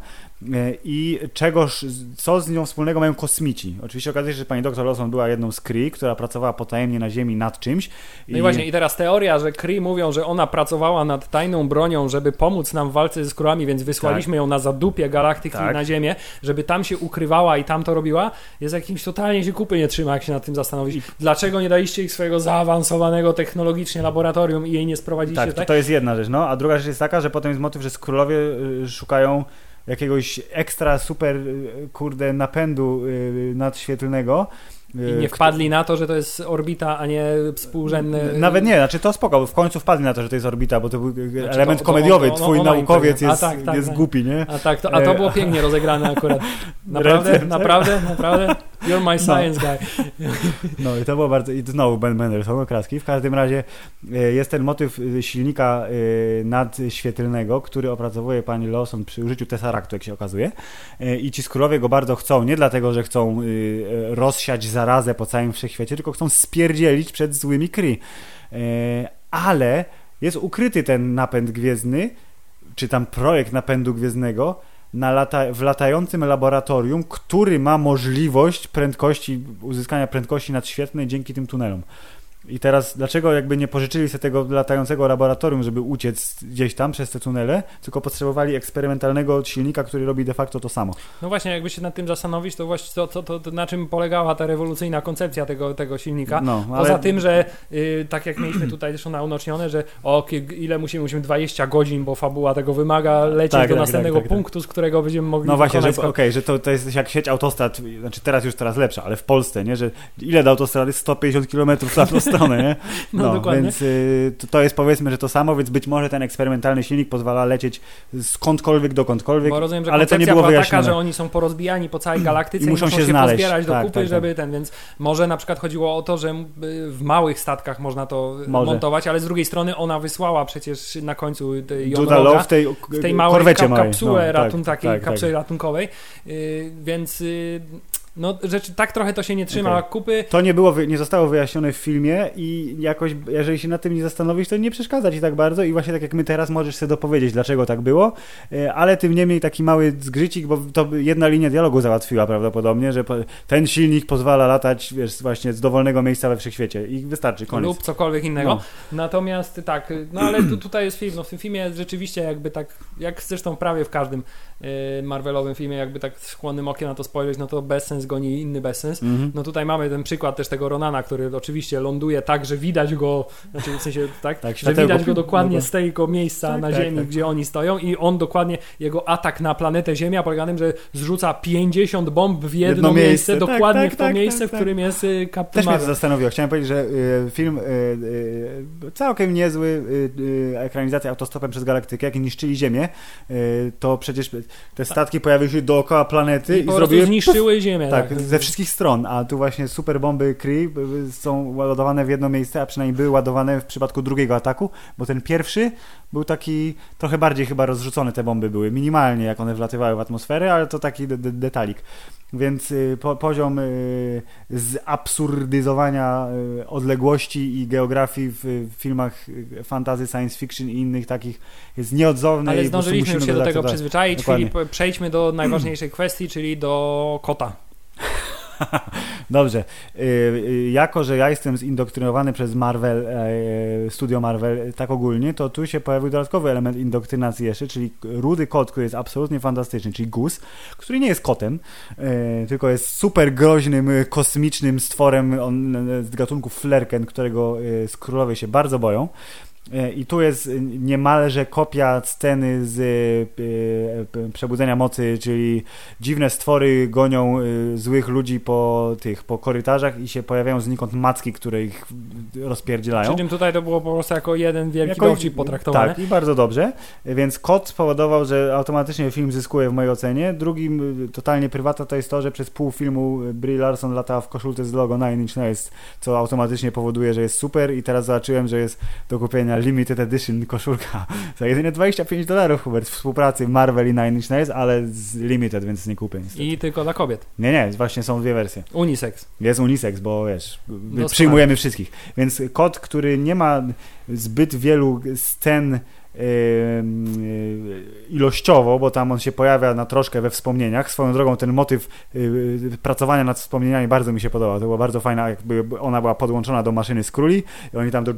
i czegoż, co z nią wspólnego mają kosmici. Oczywiście okazuje się, że pani doktor Lawson była jedną z Kree, która pracowała potajemnie na Ziemi nad czymś. No i właśnie, i teraz teoria, że Kree mówią, że ona pracowała nad tajną bronią, żeby pomóc nam w walce ze skrólami, więc wysłaliśmy ją na zadupie galaktyki Tak. na Ziemię, żeby tam się ukrywała i tam to robiła, jest jakimś totalnie się kupy nie trzyma, jak się nad tym zastanowić. Dlaczego nie daliście ich swojego zaawansowanego technologicznie laboratorium i jej nie sprowadziliście Tak, to, tak? to jest jedna rzecz, no. A druga rzecz jest taka, że potem jest motyw, że skrólowie y, szukają jakiegoś ekstra super, y, kurde, napędu y, nadświetlnego. y, I nie wpadli na to, że to jest orbita, a nie współrzędny... Nawet nie, znaczy to spoko, bo w końcu wpadli na to, że to jest orbita, bo to był Znaczy element to- to komediowy. Twój naukowiec jest, tak, tak, jest tak. głupi, nie? A tak, to, a to E, było pięknie rozegrane akurat. Naprawdę, Ręce- naprawdę, naprawdę. You're my science guy. No i to było bardzo. I znowu Ben Mendelsohn, okraski. W każdym razie e, jest ten motyw e, silnika e, nadświetlnego, który opracowuje pani Lawson przy użyciu Tesseractu, jak się okazuje. I ci skrólowie go bardzo chcą, nie dlatego, że chcą rozsiać zarazę po całym wszechświecie, tylko chcą spierdzielić przed złymi Kree. Ale jest ukryty ten napęd gwiezdny, czy tam projekt napędu gwiezdnego, na lata, w latającym laboratorium, który ma możliwość prędkości, uzyskania prędkości nadświetlnej dzięki tym tunelom. I teraz, dlaczego jakby nie pożyczyli sobie tego latającego laboratorium, żeby uciec gdzieś tam przez te tunele, tylko potrzebowali eksperymentalnego silnika, który robi de facto to samo. No właśnie, jakby się nad tym zastanowić, to właśnie to, to, to, to na czym polegała ta rewolucyjna koncepcja tego, tego silnika. No, ale- Poza tym, że y, tak jak mieliśmy tutaj zresztą naunocznione, że o, ile musimy, musimy 20 godzin, bo fabuła tego wymaga, lecieć Tak, do tak, następnego tak, tak, tak. punktu, z którego będziemy mogli No właśnie, że, okej, skok. że to, to jest jak sieć autostrad, znaczy teraz już coraz lepsza, ale w Polsce, nie, że ile do autostrady? 150 km tamtą stronę, nie? No, dokładnie. Więc y, to, to jest powiedzmy, że to samo, więc być może ten eksperymentalny silnik pozwala lecieć skądkolwiek dokądkolwiek, Bo rozumiem, że ale to nie było była wyjaśnione. taka, że oni są porozbijani po całej galaktyce I i muszą muszą, się się, znaleźć. pozbierać do Tak, kupy, tak, tak. żeby ten, więc może na przykład chodziło o to, że y, w małych statkach można to y, Może. montować, ale z drugiej strony ona wysłała przecież na końcu Law w tej, w tej małej korwecie ka- małej. kapsule, No, ratun, tak, takiej tak, tak. kapsule ratunkowej, yy, więc yy, no rzeczy, tak trochę to się nie trzyma Okej. kupy. To nie, było, nie zostało wyjaśnione w filmie i jakoś, jeżeli się nad tym nie zastanowić, to nie przeszkadza ci tak bardzo i właśnie tak jak my teraz możesz sobie dopowiedzieć, dlaczego tak było, e, ale tym niemniej taki mały zgrzycik, bo to jedna linia dialogu załatwiła prawdopodobnie, że ten silnik pozwala latać, wiesz, właśnie z dowolnego miejsca we wszechświecie i wystarczy, koniec. lub cokolwiek innego. No. Natomiast tak, no ale tu, tutaj jest film, no w tym filmie rzeczywiście jakby tak, jak zresztą prawie w każdym yy, Marvelowym filmie, jakby tak skłonnym okiem na to spojrzeć, no to bezsens goni inny bezsens. Mhm. No tutaj mamy ten przykład też tego Ronana, który oczywiście ląduje tak, że widać go, znaczy w sensie tak, Tak, że widać go dokładnie no z tego miejsca Tak, na tak, Ziemi, tak. gdzie oni stoją i on dokładnie, jego atak na planetę Ziemia polega na tym, że zrzuca 50 bomb w jedno, Jedno miejsce, miejsce, tak, dokładnie tak, w to miejsce, w którym jest y, Captain Też mnie to Marvel. zastanowiło. Chciałem powiedzieć, że y, film y, całkiem niezły, ekranizacja autostopem przez galaktykę, jak niszczyli Ziemię, to przecież te statki pojawiły się dookoła planety I i, zrobiły zniszczyły Ziemię. Tak, Tak, ze wszystkich stron, a tu właśnie super bomby Kree y, są ładowane w jedno miejsce, a przynajmniej były ładowane w przypadku drugiego ataku, bo ten pierwszy był taki trochę bardziej chyba rozrzucone te bomby były, minimalnie jak one wlatywały w atmosferę, ale to taki de- de- detalik. Więc y, po, poziom y, zabsurdyzowania y, odległości i geografii w, w filmach y, fantasy, science fiction i innych takich jest nieodzowny. Ale zdążyliśmy już się do tego przyzwyczaić, Dokładnie. Filip, przejdźmy do najważniejszej kwestii, czyli do kota. Dobrze. Y, y, jako, że ja jestem zindoktrynowany przez Marvel, e, studio Marvel tak ogólnie, to tu się pojawił dodatkowy element indoktrynacji jeszcze, czyli rudy kot, który jest absolutnie fantastyczny, czyli Gus, który nie jest kotem, e, tylko jest super groźnym, e, kosmicznym stworem e, z gatunku Flerken, którego e, z się bardzo boją. E, I tu jest niemalże kopia sceny z e, e, Przebudzenia Mocy, czyli dziwne stwory gonią złych ludzi po tych, po korytarzach i się pojawiają znikąd macki, które ich rozpierdzielają. Przy czym tutaj to było po prostu jako jeden wielki Jako- dowcip potraktowane. Tak, i bardzo dobrze. Więc kod spowodował, że automatycznie film zyskuje w mojej ocenie. Drugim totalnie prywata to jest to, że przez pół filmu Brie Larson latała w koszulce z logo Nine Inch Nails, co automatycznie powoduje, że jest super i teraz zobaczyłem, że jest do kupienia limited edition koszulka za jedynie 25 dolarów, Hubert, w współpracy Marvel i Nine Inch Nails, ale z limited, więc nie kupię niestety. I tylko dla kobiet. Nie, nie, właśnie są dwie wersje. Unisex. Jest unisex, bo wiesz, Doskonale. przyjmujemy wszystkich. Więc kod, który nie ma zbyt wielu scen ilościowo, bo tam on się pojawia na troszkę we wspomnieniach. Swoją drogą ten motyw y, pracowania nad wspomnieniami bardzo mi się podobał. To była bardzo fajna, jakby ona była podłączona do maszyny z króli i oni tam do,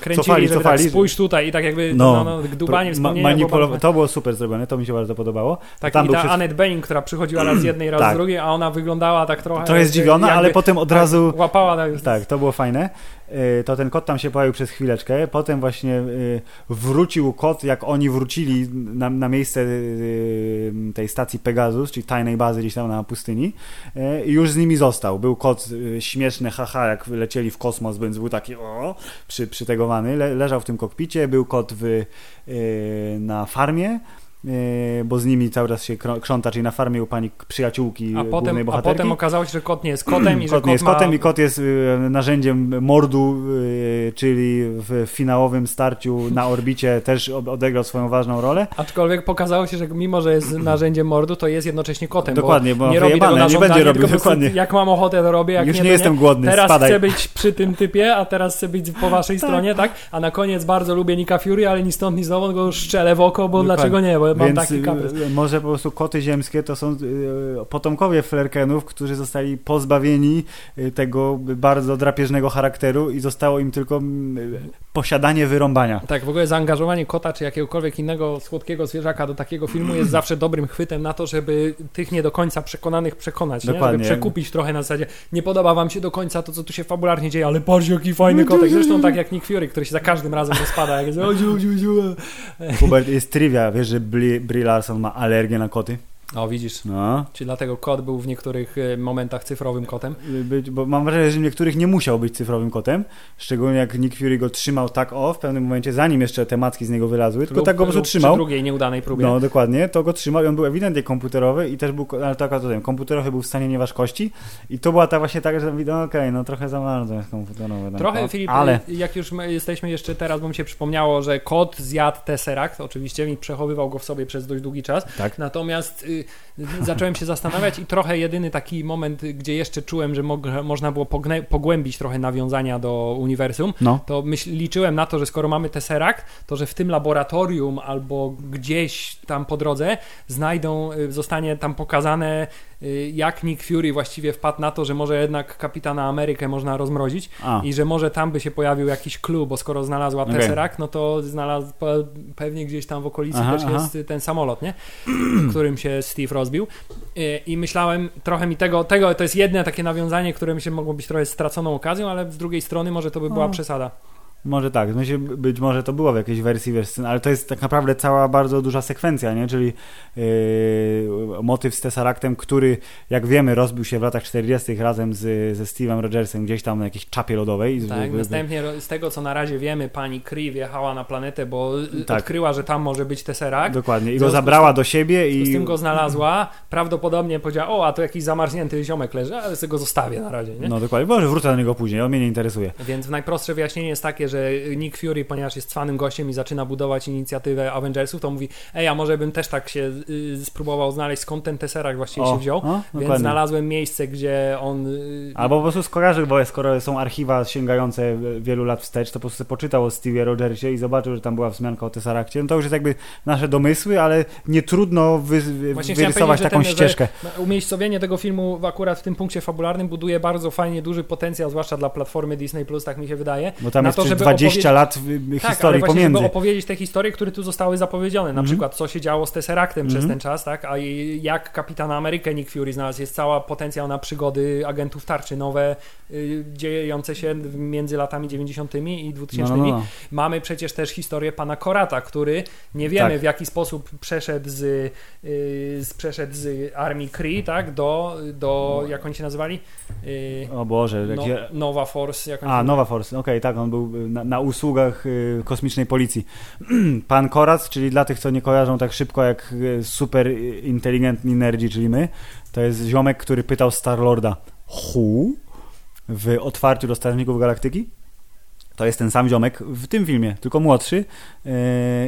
Kręcili, cofali, żeby cofali. tak spójrz tutaj i tak jakby No. no, no, dubanie Ma- wspomnienia. było To było super zrobione, to mi się bardzo podobało. Tak, tam i ta przez- Annette Bening, która przychodziła raz z jednej, raz z Tak. drugiej, a ona wyglądała tak trochę... Trochę zdziwiona, ale potem od tak, razu... Łapała tak, Tak, to było fajne. Y, To ten kot tam się pojawił przez chwileczkę. Potem właśnie y, wrócił kot, jak oni wrócili na, na miejsce y, tej stacji Pegasus, czyli tajnej bazy gdzieś tam na pustyni. I już z nimi został. Był kot śmieszny, haha, jak lecieli w kosmos, więc był taki o, przy, przytegowany. Le, leżał w tym kokpicie. Był kot w, na farmie. Y, Bo z nimi cały czas się krząta, czyli na farmie u pani przyjaciółki a głównej potem, a bohaterki. potem okazało się, że kot nie jest kotem i że Kot nie jest ma... kotem i kot jest y, narzędziem mordu, czyli w finałowym starciu na orbicie też od- odegrał swoją ważną rolę. Aczkolwiek pokazało się, że mimo, że jest narzędziem mordu, to jest jednocześnie kotem. Dokładnie, bo nie robi na nie będzie robił, dokładnie. Jak mam ochotę, to robię, jak Już nie, nie jestem głodny, Teraz spadaj. chcę być przy tym typie, a teraz chcę być po waszej stronie, tak? A na koniec bardzo lubię Nika Fury, ale ni stąd, ni zowąd go szczelę w oko, bo Dokładnie. dlaczego nie, bo mam Więc taki kaprys. y, może po prostu koty ziemskie to są y, potomkowie flerkenów, którzy zostali pozbawieni y, tego bardzo drapieżnego charakteru i zostało im tylko mm, posiadanie wyrąbania. Tak, w ogóle zaangażowanie kota czy jakiegokolwiek innego słodkiego zwierzaka do takiego filmu jest zawsze dobrym chwytem na to, żeby tych nie do końca przekonanych przekonać, nie? Dokładnie. żeby przekupić trochę na zasadzie nie podoba wam się do końca to, co tu się fabularnie dzieje, ale patrz jaki fajny kotek. Zresztą tak jak Nick Fury, który się za każdym razem rozpada, jak jest o, dziu, dziu, dziu. Hubert, jest trivia, wiesz, że Brie, Brie Larson ma alergię na koty? O, widzisz. No. Czy dlatego kot był w niektórych e, momentach cyfrowym kotem? być, bo mam wrażenie, że w niektórych nie musiał być cyfrowym kotem, szczególnie jak Nick Fury go trzymał tak o w pewnym momencie, zanim jeszcze te macki z niego wylazły, tylko Lub- tak go po prostu trzymał. Przy drugiej nieudanej próbie. No dokładnie, to go trzymał i on był ewidentnie komputerowy i też był, ale to akurat komputerowy był w stanie nieważkości i to była ta właśnie taka, że no okej, no trochę za bardzo jest komputerowy. Trochę, Filip, ale jak już my jesteśmy jeszcze teraz, bo mi się przypomniało, że kot zjadł Tesseract, oczywiście, i przechowywał go w sobie przez dość długi czas. Tak. Natomiast y, zacząłem się zastanawiać i trochę jedyny taki moment, gdzie jeszcze czułem, że mo- można było pogłębić trochę nawiązania do uniwersum, no. to myśl, liczyłem na to, że skoro mamy Tesseract, to że w tym laboratorium albo gdzieś tam po drodze znajdą, y, zostanie tam pokazane, y, jak Nick Fury właściwie wpadł na to, że może jednak Kapitana Amerykę można rozmrozić A, i że może tam by się pojawił jakiś clue, bo skoro znalazła Okej. Tesseract, no to znalazł pe- pewnie gdzieś tam w okolicy Aha, też aha. jest y, ten samolot, nie? którym się Steve rozbił. I, I myślałem, trochę mi tego, tego, to jest jedne takie nawiązanie, które mi się mogło być trochę straconą okazją, ale z drugiej strony może to by była O. przesada. Może tak, w sensie być może to było w jakiejś wersji, wiesz, ale to jest tak naprawdę cała bardzo duża sekwencja, nie? Czyli yy, motyw z Tesseractem, który, jak wiemy, rozbił się w latach 40. razem z, ze Steve'em Rogersem gdzieś tam na jakiejś czapie lodowej. Z- Tak, wy- następnie z tego co na razie wiemy, pani Kree wjechała na planetę, bo y, Tak. odkryła, że tam może być Tesseract. Dokładnie. I go z zabrała do siebie I z tym go znalazła, prawdopodobnie powiedziała, o, a tu jakiś zamarznięty ziomek leży, ale sobie go zostawię na razie, nie? No dokładnie, może wrócę do niego później, on mnie nie interesuje. Więc najprostsze wyjaśnienie jest takie, że Nick Fury, ponieważ jest cwanym gościem i zaczyna budować inicjatywę Avengersów, to mówi, ej, a może bym też tak się y, spróbował znaleźć, skąd ten Tesseract właściwie O, się wziął, o, więc dokładnie. znalazłem miejsce, gdzie on... y, Albo po prostu skojarzył, bo skoro są archiwa sięgające wielu lat wstecz, to po prostu poczytał o Stevie Rogersie i zobaczył, że tam była wzmianka o Tesseractie. No to już jest jakby nasze domysły, ale nie trudno wy, Właśnie wyrysować że taką ten, że ścieżkę. Umiejscowienie tego filmu akurat w tym punkcie fabularnym buduje bardzo fajnie duży potencjał, zwłaszcza dla platformy Disney+, tak mi się wydaje. Bo tam na jest to, żeby 20 opowiedzieć- lat y, Tak, ale historii właśnie, pomiędzy. żeby opowiedzieć te historie, które tu zostały zapowiedziane, na Mhm. przykład co się działo z Tesseractem przez Mhm. ten czas, tak, a jak Kapitana Amerykę Nick Fury znalazł, jest cała potencjał na przygody agentów tarczy, nowe, y, dziejące się między latami 90 i 2000. No, no, no. Mamy przecież też historię pana Korata, który nie wiemy Tak. w jaki sposób przeszedł z, y, z, przeszedł z armii Kree, tak, do, do jak oni się nazywali? Y, O Boże, no. Nowa Force. Jak A, Nowa Force, okej, tak, on był y, na, na usługach y, kosmicznej policji. Pan Korac, czyli dla tych, co nie kojarzą tak szybko jak y, super y, inteligentni nerdzi, czyli my, to jest ziomek, który pytał Star-Lorda who w otwarciu do Strażników Galaktyki. To jest ten sam ziomek w tym filmie, tylko młodszy yy,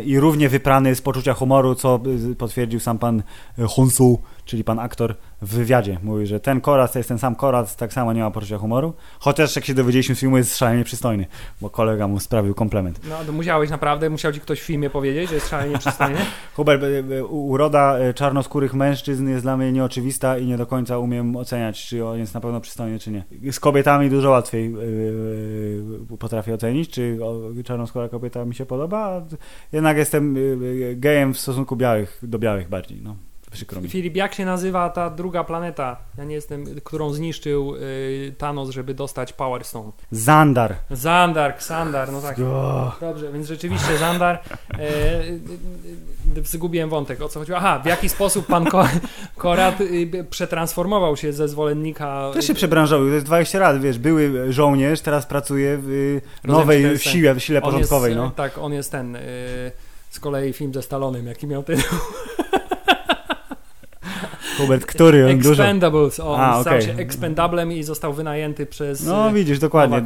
i równie wyprany z poczucia humoru, co potwierdził sam pan Honsu, czyli pan aktor w wywiadzie. Mówi, że ten Korac to jest ten sam Korac, tak samo nie ma poczucia humoru. Chociaż jak się dowiedzieliśmy z filmu, jest szalenie przystojny, bo kolega mu sprawił komplement. No, to musiałeś naprawdę, musiał ci ktoś w filmie powiedzieć, że jest szalenie przystojny. Hubert, y, y, uroda y, czarnoskórych mężczyzn jest dla mnie nieoczywista i nie do końca umiem oceniać, czy on jest na pewno przystojny, czy nie. Z kobietami dużo łatwiej yy, potrafię ocenić, czy czarnoskóra kobieta mi się podoba, jednak jestem gejem w stosunku białych do białych bardziej, no. Przykro mi. Filip, jak się nazywa ta druga planeta? Ja nie jestem, którą zniszczył y, Thanos, żeby dostać Power Stone. Zandar. Zandar, Ksandar, no tak. O, Dobrze, więc rzeczywiście Zandar. E, y, y, zgubiłem wątek, o co chodziło. Aha, w jaki sposób pan Ko Korat y, przetransformował się ze zwolennika. Też się przebranżowił, to jest 20 lat, wiesz, były żołnierz, teraz pracuje w y, nowej ten- siłie, w sile porządkowej, jest, no. Tak, on jest ten. Y, z kolei film ze Stalonem, jaki miał tytuł? Hubert, który on dużo... Expendables. On A, stał się expendablem i został wynajęty przez. No y, widzisz, dokładnie.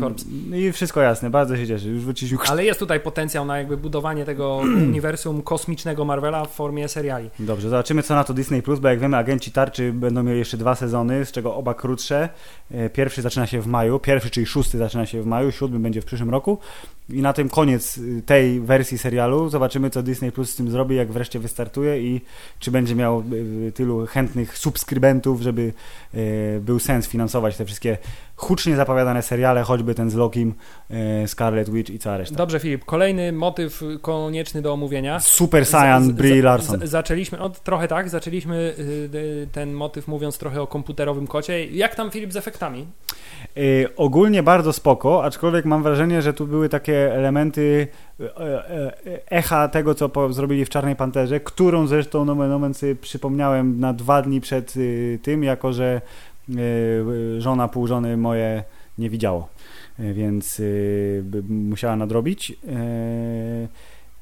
I wszystko jasne, bardzo się cieszę. Już wróciliśmy. Ale jest tutaj potencjał na jakby budowanie tego uniwersum kosmicznego Marvela w formie seriali. Dobrze, zobaczymy co na to Disney Plus, bo jak wiemy, agenci tarczy będą mieli jeszcze dwa sezony, z czego oba krótsze. E, Pierwszy zaczyna się w maju, pierwszy, czyli szósty zaczyna się w maju, siódmy będzie w przyszłym roku. I na tym koniec y, tej wersji serialu. Zobaczymy, co Disney Plus z tym zrobi, jak wreszcie wystartuje i czy będzie miał y, tylu chętnych subskrybentów, żeby y, był sens finansować te wszystkie hucznie zapowiadane seriale, choćby ten z Lokim, y, Scarlet Witch i cała reszta. Dobrze, Filip, kolejny motyw konieczny do omówienia. Super Saiyan Brie Larson. Zaczęliśmy, no, trochę tak, zaczęliśmy y, y, ten motyw mówiąc trochę o komputerowym kocie. Jak tam Filip z efektami? Y, ogólnie bardzo spoko, aczkolwiek mam wrażenie, że tu były takie elementy e, e, echa tego, co zrobili w Czarnej Panterze, którą zresztą nomen omen przypomniałem na dwa dni przed y, tym, jako że y, żona pół żony moje nie widziało, Y, więc y, musiała nadrobić.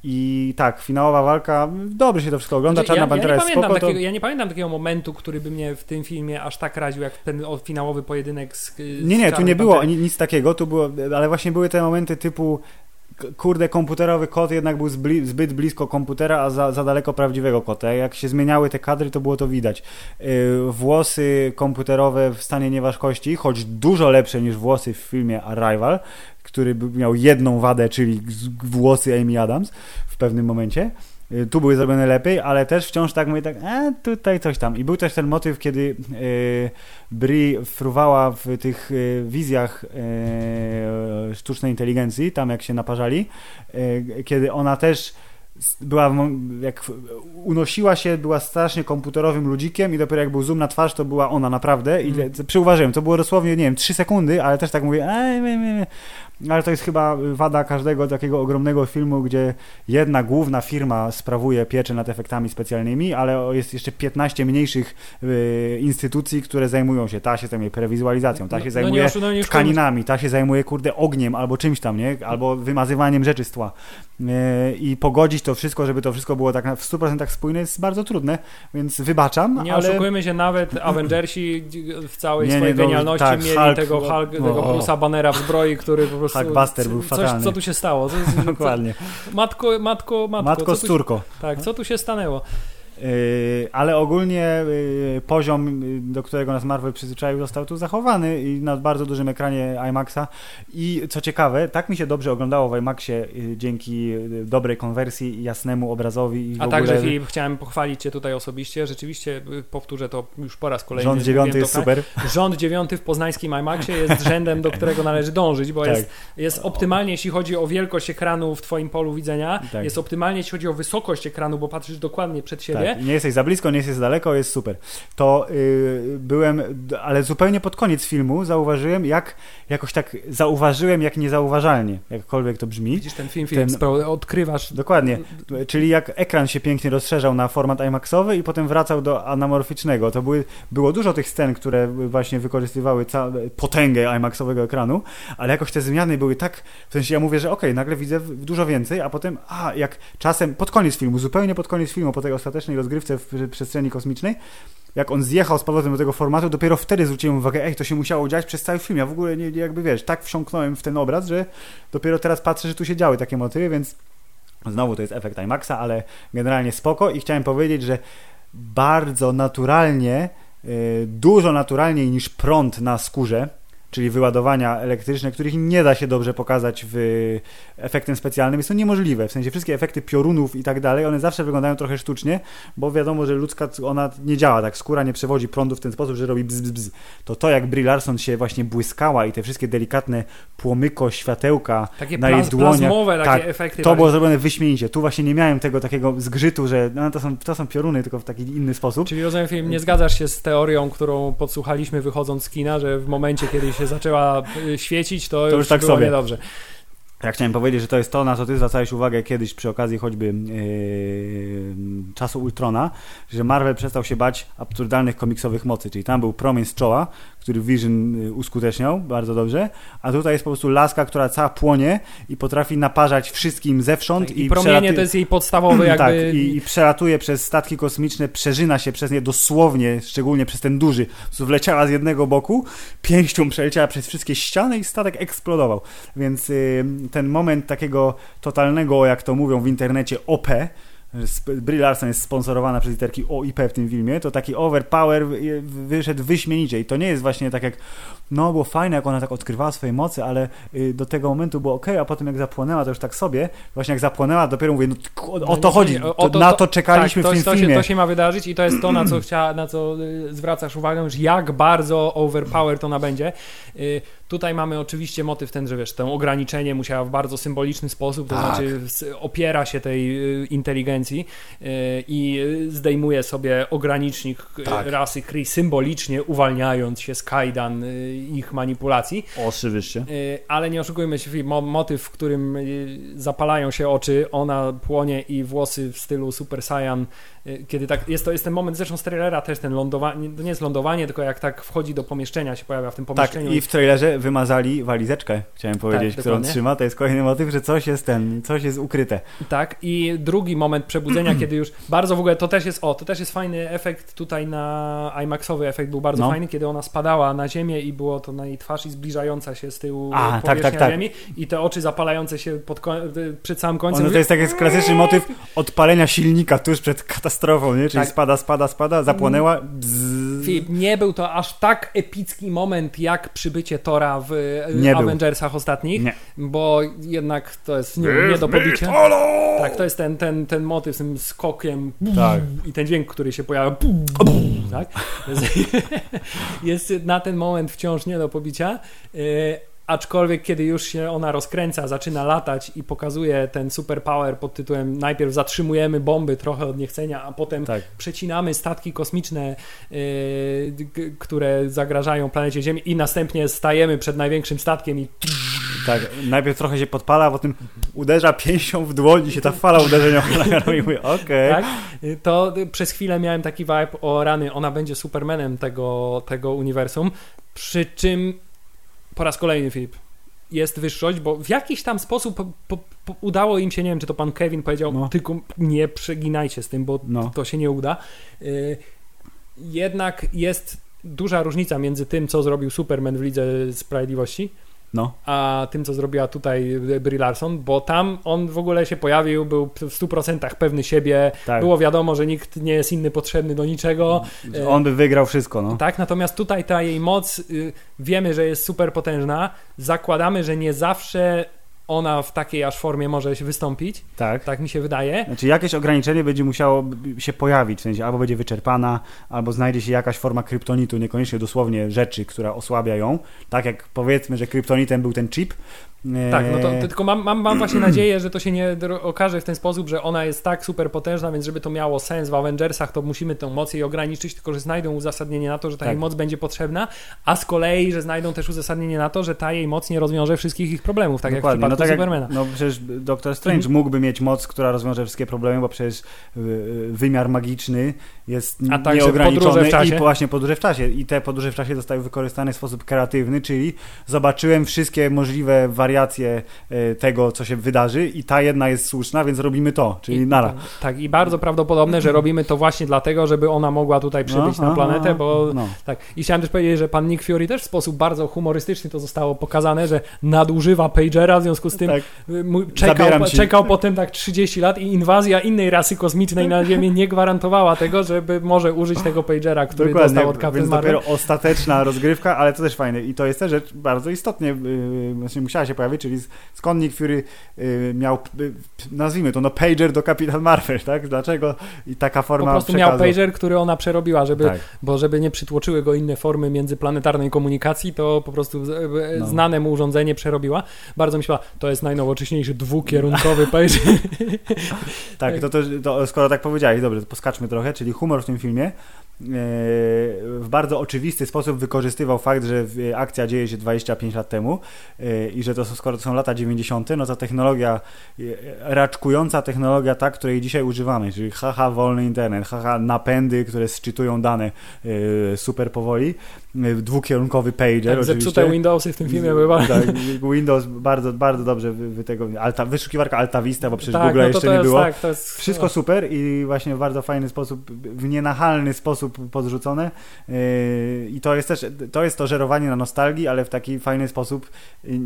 Y, I tak, finałowa walka, dobrze się to wszystko ogląda, Znaczy, Czarna ja, ja, Pantera nie jest pamiętam spoko, to... takiego, ja nie pamiętam takiego momentu, który by mnie w tym filmie aż tak raził, jak ten finałowy pojedynek z. z Nie, nie, tu nie było Pantery. nic takiego, tu było, ale właśnie były te momenty typu kurde, komputerowy kot jednak był zbli, zbyt blisko komputera, a za, za daleko prawdziwego kota. Jak się zmieniały te kadry, to było to widać. Yy, włosy komputerowe w stanie nieważkości, choć dużo lepsze niż włosy w filmie Arrival, który miał jedną wadę, czyli włosy Amy Adams w pewnym momencie. Y, Tu były zrobione lepiej, ale też wciąż tak mówię tak, e, tutaj coś tam. I był też ten motyw, kiedy y, Bri fruwała w tych y, wizjach y, sztucznej inteligencji, tam jak się naparzali, y, kiedy ona też była, jak unosiła się, była strasznie komputerowym ludzikiem i dopiero jak był zoom na twarz, to była ona naprawdę i Mm. przyuważyłem, to było dosłownie, nie wiem, trzy sekundy, ale też tak mówię, e, nie, nie. Ale to jest chyba wada każdego takiego ogromnego filmu, gdzie jedna główna firma sprawuje pieczę nad efektami specjalnymi, ale jest jeszcze 15 mniejszych y, instytucji, które zajmują się. Ta się zajmuje prewizualizacją, ta No- się no zajmuje nie no nie tkaninami, ta się zajmuje kurde ogniem albo czymś tam, nie? Albo wymazywaniem rzeczy z tła. Y, I pogodzić to wszystko, żeby to wszystko było tak na- w 100% spójne jest bardzo trudne, więc wybaczam, Nie ale... oszukujmy się, nawet Avengersi w całej Nie, nie, swojej no, genialności tak, mieli Hulk, tego, no, Hulk, tego. Bruce'a Bannera w zbroi, który po prostu... Hulkbuster był coś, fatalny. Co tu się stało? Co, co, Dokładnie. matko, matko, matko. Matko z córką. Tak, co tu się stanęło? Yy, ale ogólnie yy, poziom, yy, do którego nas Marvel przyzwyczaił, został tu zachowany i na bardzo dużym ekranie IMAXa. I co ciekawe, tak mi się dobrze oglądało w IMAXie dzięki dobrej konwersji i jasnemu obrazowi i A ogóle także Filip, chciałem pochwalić Cię tutaj osobiście. Rzeczywiście, y, powtórzę to już po raz kolejny. rząd dziewiąty jest super. Rząd dziewiąty w poznańskim IMAXie jest rzędem, do którego należy dążyć, bo Tak. jest, jest optymalnie, jeśli chodzi o wielkość ekranu w Twoim polu widzenia, Tak. jest optymalnie, jeśli chodzi o wysokość ekranu, bo patrzysz dokładnie przed siebie. Tak, nie jesteś za blisko, nie jesteś za daleko, jest super. To yy, byłem, ale zupełnie pod koniec filmu zauważyłem, jak jakoś tak zauważyłem, jak niezauważalnie, jakkolwiek to brzmi. Widzisz ten film, Filip, Ten- odkrywasz Dokładnie. Czyli jak ekran się pięknie rozszerzał na format IMAXowy i potem wracał do anamorficznego. To były, było dużo tych scen, które właśnie wykorzystywały ca- potęgę IMAXowego ekranu, ale jakoś te zmiany były tak, w sensie ja mówię, że okej, nagle widzę dużo więcej, a potem, a jak czasem, pod koniec filmu, zupełnie pod koniec filmu, po tej ostatecznej rozgrywce w przestrzeni kosmicznej, jak on zjechał z powrotem do tego formatu, dopiero wtedy zwróciłem uwagę, ej, to się musiało dziać przez cały film. Ja w ogóle nie, nie jakby wiesz, tak wsiąknąłem w ten obraz, że dopiero teraz patrzę, że tu się działy takie motywy, więc Znowu to jest efekt IMAXa, ale generalnie spoko i chciałem powiedzieć, że bardzo naturalnie, y, dużo naturalniej niż prąd na skórze, czyli wyładowania elektryczne, których nie da się dobrze pokazać w efektem specjalnym. Jest to niemożliwe. W sensie wszystkie efekty piorunów i tak dalej, one zawsze wyglądają trochę sztucznie, bo wiadomo, że ludzka ona nie działa tak. Skóra nie przewodzi prądu w ten sposób, że robi bzz, bzz, bzz. To to, jak Brie Larson się właśnie błyskała i te wszystkie delikatne płomyko, światełka takie na jej plaz- dłoniach. Tak, efekty. to było zrobione wyśmienicie. Tu właśnie nie miałem tego takiego zgrzytu, że no, to, są, to są pioruny, tylko w taki inny sposób. Czyli rozumiem, film, nie zgadzasz się z teorią, którą podsłuchaliśmy wychodząc z kina, że w momencie, kiedy się zaczęła y, świecić, to, już już tak było sobie. niedobrze. Ja chciałem powiedzieć, że to jest to, na co ty zwracałeś uwagę kiedyś przy okazji choćby yy, czasu Ultrona, że Marvel przestał się bać absurdalnych komiksowych mocy, czyli tam był promień z czoła, który Vision y, uskuteczniał bardzo dobrze, a tutaj jest po prostu laska, która cała płonie i potrafi naparzać wszystkim zewsząd Tak, I, i promienie to jest jej podstawowy jakby... Tak, i, i przelatuje przez statki kosmiczne, przerzyna się przez nie dosłownie, szczególnie przez ten duży. Wleciała z jednego boku, pięścią przeleciała przez wszystkie ściany i statek eksplodował. Więc y, ten moment takiego totalnego, jak to mówią w internecie, OP, Brie Larson jest sponsorowana przez literki O i P w tym filmie, to taki overpower wyszedł wyśmienicie i to nie jest właśnie tak jak no było fajne, jak ona tak odkrywała swoje moce, ale y, do tego momentu było ok, a potem jak zapłonęła, to już tak sobie, właśnie jak zapłonęła, dopiero mówię, no o, o to nie, chodzi, to, o to- na to- czekaliśmy tak, w tym to, filmie. Się, to się ma wydarzyć i to jest to, na co, chcia, na co y, zwracasz uwagę, że jak bardzo overpowered ona będzie. Y, Tutaj mamy oczywiście motyw ten, że wiesz, to ograniczenie musiała w bardzo symboliczny sposób, to Tak. znaczy opiera się tej inteligencji i zdejmuje sobie ogranicznik Tak. rasy Kree symbolicznie, uwalniając się z kajdan ich manipulacji. Oczywiście. Y, Ale nie oszukujmy się, mo- motyw, w którym y, zapalają się oczy, ona płonie i włosy w stylu Super Saiyan, y, kiedy tak, jest to jest ten moment, zresztą z trailera też ten lądowanie, to nie jest lądowanie, tylko jak tak wchodzi do pomieszczenia, się pojawia w tym Tak, pomieszczeniu. i w trailerze wymazali walizeczkę, chciałem powiedzieć, którą dokładnie. trzyma. To jest kolejny motyw, że coś jest ten, coś jest ukryte. Tak, i drugi moment przebudzenia, kiedy już bardzo w ogóle, to też jest, o, to też jest fajny efekt tutaj na IMAXowy efekt był bardzo No. fajny, kiedy ona spadała na ziemię i było to na jej twarz i zbliżająca się z tyłu A, tak, tak, tak. ziemi i te oczy zapalające się pod, koń- przed samym końcem. Ono to jest taki klasyczny motyw odpalenia silnika tuż przed katastrofą, nie? Czyli Tak. spada, spada, spada, zapłonęła. Filip, nie był to aż tak epicki moment jak przybycie Tora w e, Nie był. Avengersach ostatnich, Nie. bo jednak to jest nie, nie do pobicia. Tak, to jest ten, ten, ten motyw z tym skokiem Tak. i ten dźwięk, który się pojawia. Tak? Jest, jest na ten moment wciąż nie do pobicia. E, Aczkolwiek, kiedy już się ona rozkręca, zaczyna latać i pokazuje ten superpower pod tytułem najpierw zatrzymujemy bomby trochę od niechcenia, a potem Tak. przecinamy statki kosmiczne, yy, które zagrażają planecie Ziemi i następnie stajemy przed największym statkiem i Tak, najpierw trochę się podpala, a potem uderza pięścią w dłoń i się ta fala uderzeniowa robi. Mówię, okej. Tak? Y, To przez chwilę miałem taki vibe o rany, ona będzie Supermanem tego, tego uniwersum, przy czym po raz kolejny Filip jest wyższość, bo w jakiś tam sposób po, po, po, udało im się, nie wiem, czy to pan Kevin powiedział, No. tylko nie przeginajcie z tym, bo No. to się nie uda. Y, jednak jest duża różnica między tym, co zrobił Superman w Lidze Sprawiedliwości, No, a tym, co zrobiła tutaj Brie Larson, bo tam on w ogóle się pojawił, był w 100% pewny siebie, tak. było wiadomo, że nikt nie jest inny potrzebny do niczego. On by wygrał wszystko, no. Tak, natomiast tutaj ta jej moc, y, wiemy, że jest super potężna, zakładamy, że nie zawsze ona w takiej aż formie może się wystąpić, Tak. tak mi się wydaje. Znaczy jakieś ograniczenie będzie musiało się pojawić, w sensie albo będzie wyczerpana, albo znajdzie się jakaś forma kryptonitu, niekoniecznie dosłownie rzeczy, która osłabia ją. Tak jak powiedzmy, że kryptonitem był ten chip. Tak, no to, to tylko mam, mam, mam właśnie nadzieję, że to się nie okaże w ten sposób, że ona jest tak super potężna, więc żeby to miało sens w Avengersach, to musimy tę moc jej ograniczyć, tylko że znajdą uzasadnienie na to, że ta Tak. jej moc będzie potrzebna, a z kolei, że znajdą też uzasadnienie na to, że ta jej moc nie rozwiąże wszystkich ich problemów, tak Dokładnie. jak w przypadku no, tak Supermana. Jak, no przecież Doktor Strange Mhm. mógłby mieć moc, która rozwiąże wszystkie problemy, bo przecież y, y, wymiar magiczny jest A także nieograniczony i właśnie podróże w czasie. I te podróże w czasie zostały wykorzystane w sposób kreatywny, czyli zobaczyłem wszystkie możliwe wariacje y, tego, co się wydarzy i ta jedna jest słuszna, więc robimy to, czyli I, nara. Tak, i bardzo prawdopodobne, że robimy to właśnie dlatego, żeby ona mogła tutaj przybyć No, na no, planetę, no, bo no. tak. I chciałem też powiedzieć, że pan Nick Fury też w sposób bardzo humorystyczny to zostało pokazane, że nadużywa pagera, w związku z tym Tak. y, czekał, czekał potem tak 30 lat i inwazja innej rasy kosmicznej na Ziemię nie gwarantowała tego, żeby może użyć tego pagera, który Dokładnie, dostał od Captain Marvel. dopiero ostateczna rozgrywka, ale to też fajne. I to jest też rzecz bardzo istotnie, yy, znaczy musiała się pojawić, czyli skąd Fury yy, miał, yy, nazwijmy to, no pager do Kapitan Marvel, tak? Dlaczego? I taka Po forma prostu przekazu. miał pager, który ona przerobiła, żeby, Tak. bo żeby nie przytłoczyły go inne formy międzyplanetarnej komunikacji, to po prostu e, No. znane mu urządzenie przerobiła. Bardzo mi się podoba, to jest najnowocześniejszy dwukierunkowy pager. Tak, to, to, to skoro tak powiedziałeś, dobrze, to poskaczmy trochę, czyli humor w tym filmie e, w bardzo oczywisty sposób wykorzystywał fakt, że akcja dzieje się 25 lat temu e, i że to skoro to są lata 90., no to technologia, e, raczkująca technologia ta, której dzisiaj używamy, czyli haha wolny internet, haha napędy, które sczytują dane e, super powoli, e, dwukierunkowy pager Tak, oczywiście. zepsute Windowsy w tym filmie były bardzo... Tak, Windows bardzo, bardzo dobrze wy, tego, Alta, wyszukiwarka Alta Vista, bo przecież tak, Google no jeszcze nie było. Tak, jest, Wszystko super i właśnie w bardzo fajny sposób, w nienachalny sposób podrzucone. I to jest też, to jest to żerowanie na nostalgii, ale w taki fajny sposób, yy,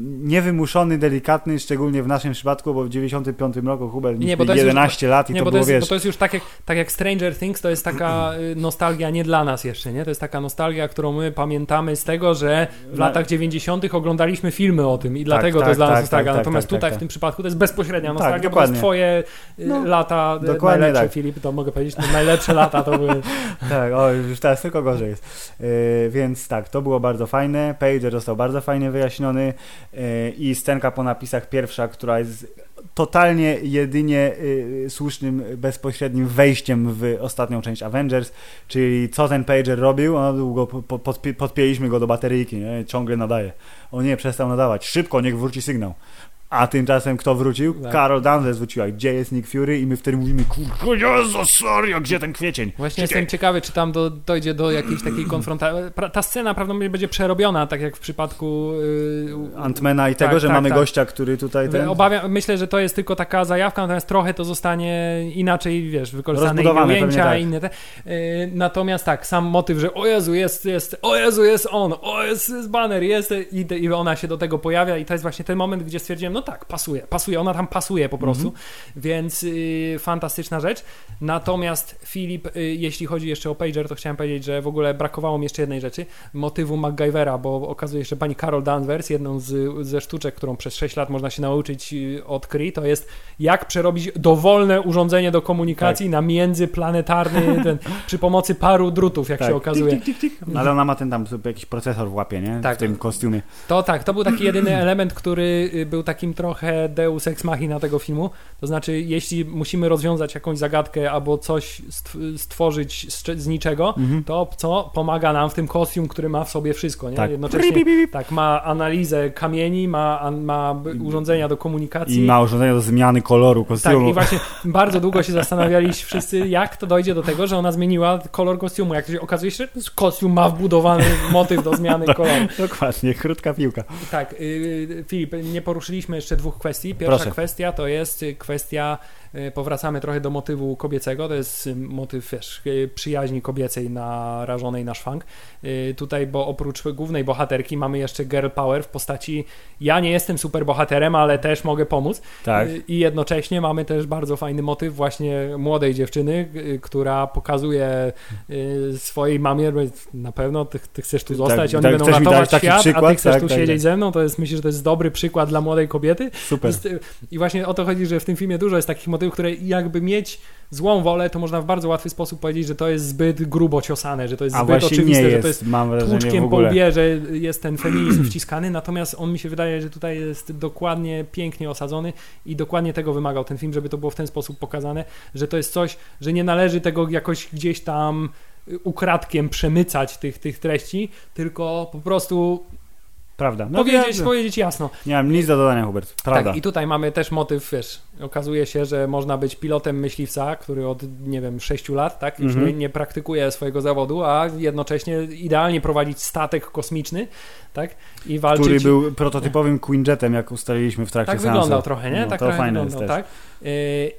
niewymuszony, delikatny, szczególnie w naszym przypadku, bo w 95 roku Hubert Nie, bo to jest 11 lat i Nie, to bo to, było, jest, wiesz, bo to jest już tak jak, tak jak Stranger Things, to jest taka y, nostalgia nie dla nas jeszcze, nie? To jest taka nostalgia, którą my pamiętamy z tego, że w Na- latach 90. oglądaliśmy filmy o tym i dlatego to tak, jest dla nas tak, nostalgia. tak, tak, Natomiast tak, tutaj tak, w tym przypadku to jest bezpośrednia Tak, nostalgia, bo to jest dokładnie. twoje y, No, lata y, dokładnie najlepsze, tak. Filip, to mogę powiedzieć, to najlepsze lata to były... Tak, o, już teraz tylko gorzej jest. Yy, więc tak, to było bardzo fajne. Pager został bardzo fajnie wyjaśniony yy, i scenka po napisach pierwsza, która jest totalnie jedynie yy, słusznym, bezpośrednim wejściem w ostatnią część Avengers, czyli co ten pager robił, no długo po, po, podpi- podpięliśmy go do bateryjki, nie? ciągle nadaje. O nie, przestał nadawać, szybko, niech wróci sygnał. A tymczasem kto wrócił? Tak. Carol Danvers wróciła. Gdzie jest Nick Fury? I my wtedy mówimy, kurwa, Jezu, serio, gdzie ten kwiecień? Właśnie jestem ciekawy, czy tam do, dojdzie do jakiejś takiej konfrontacji. Ta scena prawdopodobnie będzie przerobiona, tak jak w przypadku... y, Antmana i tego, Tak, że tak, mamy tak. gościa, który tutaj ten... Obawiam, myślę, że to jest tylko taka zajawka, natomiast trochę to zostanie inaczej, wiesz, wykorzystane inne ujęcia, tak. inne te. Yy, natomiast tak, sam motyw, że o Jezu, jest, jest, o Jezu, jest on, o jest, jest banner, jest i, i ona się do tego pojawia i to jest właśnie ten moment, gdzie stwierdziłem, no tak, pasuje, pasuje, ona tam pasuje po prostu, Mhm. więc yy, fantastyczna rzecz. Natomiast Filip, yy, jeśli chodzi jeszcze o Pager, to chciałem powiedzieć, że w ogóle brakowało mi jeszcze jednej rzeczy, motywu MacGyvera, bo okazuje się, że pani Carol Danvers, jedną z, ze sztuczek, którą przez 6 lat można się nauczyć yy, od to jest jak przerobić dowolne urządzenie do komunikacji na międzyplanetarny, ten, przy pomocy paru drutów, jak Tak. się okazuje. Tik, tik, tik, tik. Ale ona ma ten tam jakiś procesor w łapie, nie? Tak. W tym kostiumie. To tak, to był taki jedyny element, który y, był takim trochę deus ex machina tego filmu. To znaczy, jeśli musimy rozwiązać jakąś zagadkę albo coś stw- stworzyć z, cze- z niczego, to co pomaga nam w tym kostium, który ma w sobie wszystko, nie? Tak. Jednocześnie tak, ma analizę kamieni, ma, ma urządzenia do komunikacji. I ma urządzenia do zmiany koloru Tak, kostiumu. i właśnie bardzo długo się zastanawialiśmy wszyscy, jak to dojdzie do tego, że ona zmieniła kolor kostiumu. Jak się okazuje się, że kostium ma wbudowany motyw do zmiany koloru. Dokładnie, krótka piłka. Tak, yy, Filip, nie poruszyliśmy jeszcze dwóch kwestii. Pierwsza Proszę. kwestia to jest kwestia, powracamy trochę do motywu kobiecego, to jest y, motyw, wiesz, y, przyjaźni kobiecej narażonej na szwank. Y, Tutaj, bo oprócz głównej bohaterki mamy jeszcze girl power w postaci, ja nie jestem super bohaterem, ale też mogę pomóc. Tak. I jednocześnie mamy też bardzo fajny motyw właśnie młodej dziewczyny, która pokazuje swojej mamie, na pewno ty, ty chcesz tu Tak, zostać, oni tak, będą ratować świat, a przykład? ty chcesz Tak, tu tak, siedzieć tak. ze mną, to jest, myślę, że to jest dobry przykład dla młodej kobiety. Super. I właśnie o to chodzi, że w tym filmie dużo jest takich motywów, które jakby mieć złą wolę, to można w bardzo łatwy sposób powiedzieć, że to jest zbyt grubo ciosane, że to jest A zbyt oczywiste, nie że jest, to jest mam wrażenie po łbie, że jest ten feminizm wciskany, natomiast on mi się wydaje, że tutaj jest dokładnie pięknie osadzony i dokładnie tego wymagał ten film, żeby to było w ten sposób pokazane, że to jest coś, że nie należy tego jakoś gdzieś tam ukradkiem przemycać tych, tych treści, tylko po prostu Prawda. No, powiedzieć, powiedzieć jasno. nie mam nic do dodania, Hubert. Prawda. Tak, i tutaj mamy też motyw, wiesz, okazuje się, że można być pilotem myśliwca, który od, nie wiem, 6 lat, tak, już Mhm. nie, nie praktykuje swojego zawodu, a jednocześnie idealnie prowadzić statek kosmiczny, tak, i walczyć. który był prototypowym Quinjetem, jak ustaliliśmy w trakcie tak seansu. wyglądał trochę, nie? No, tak to trochę fajne wyglądał, tak. Yy,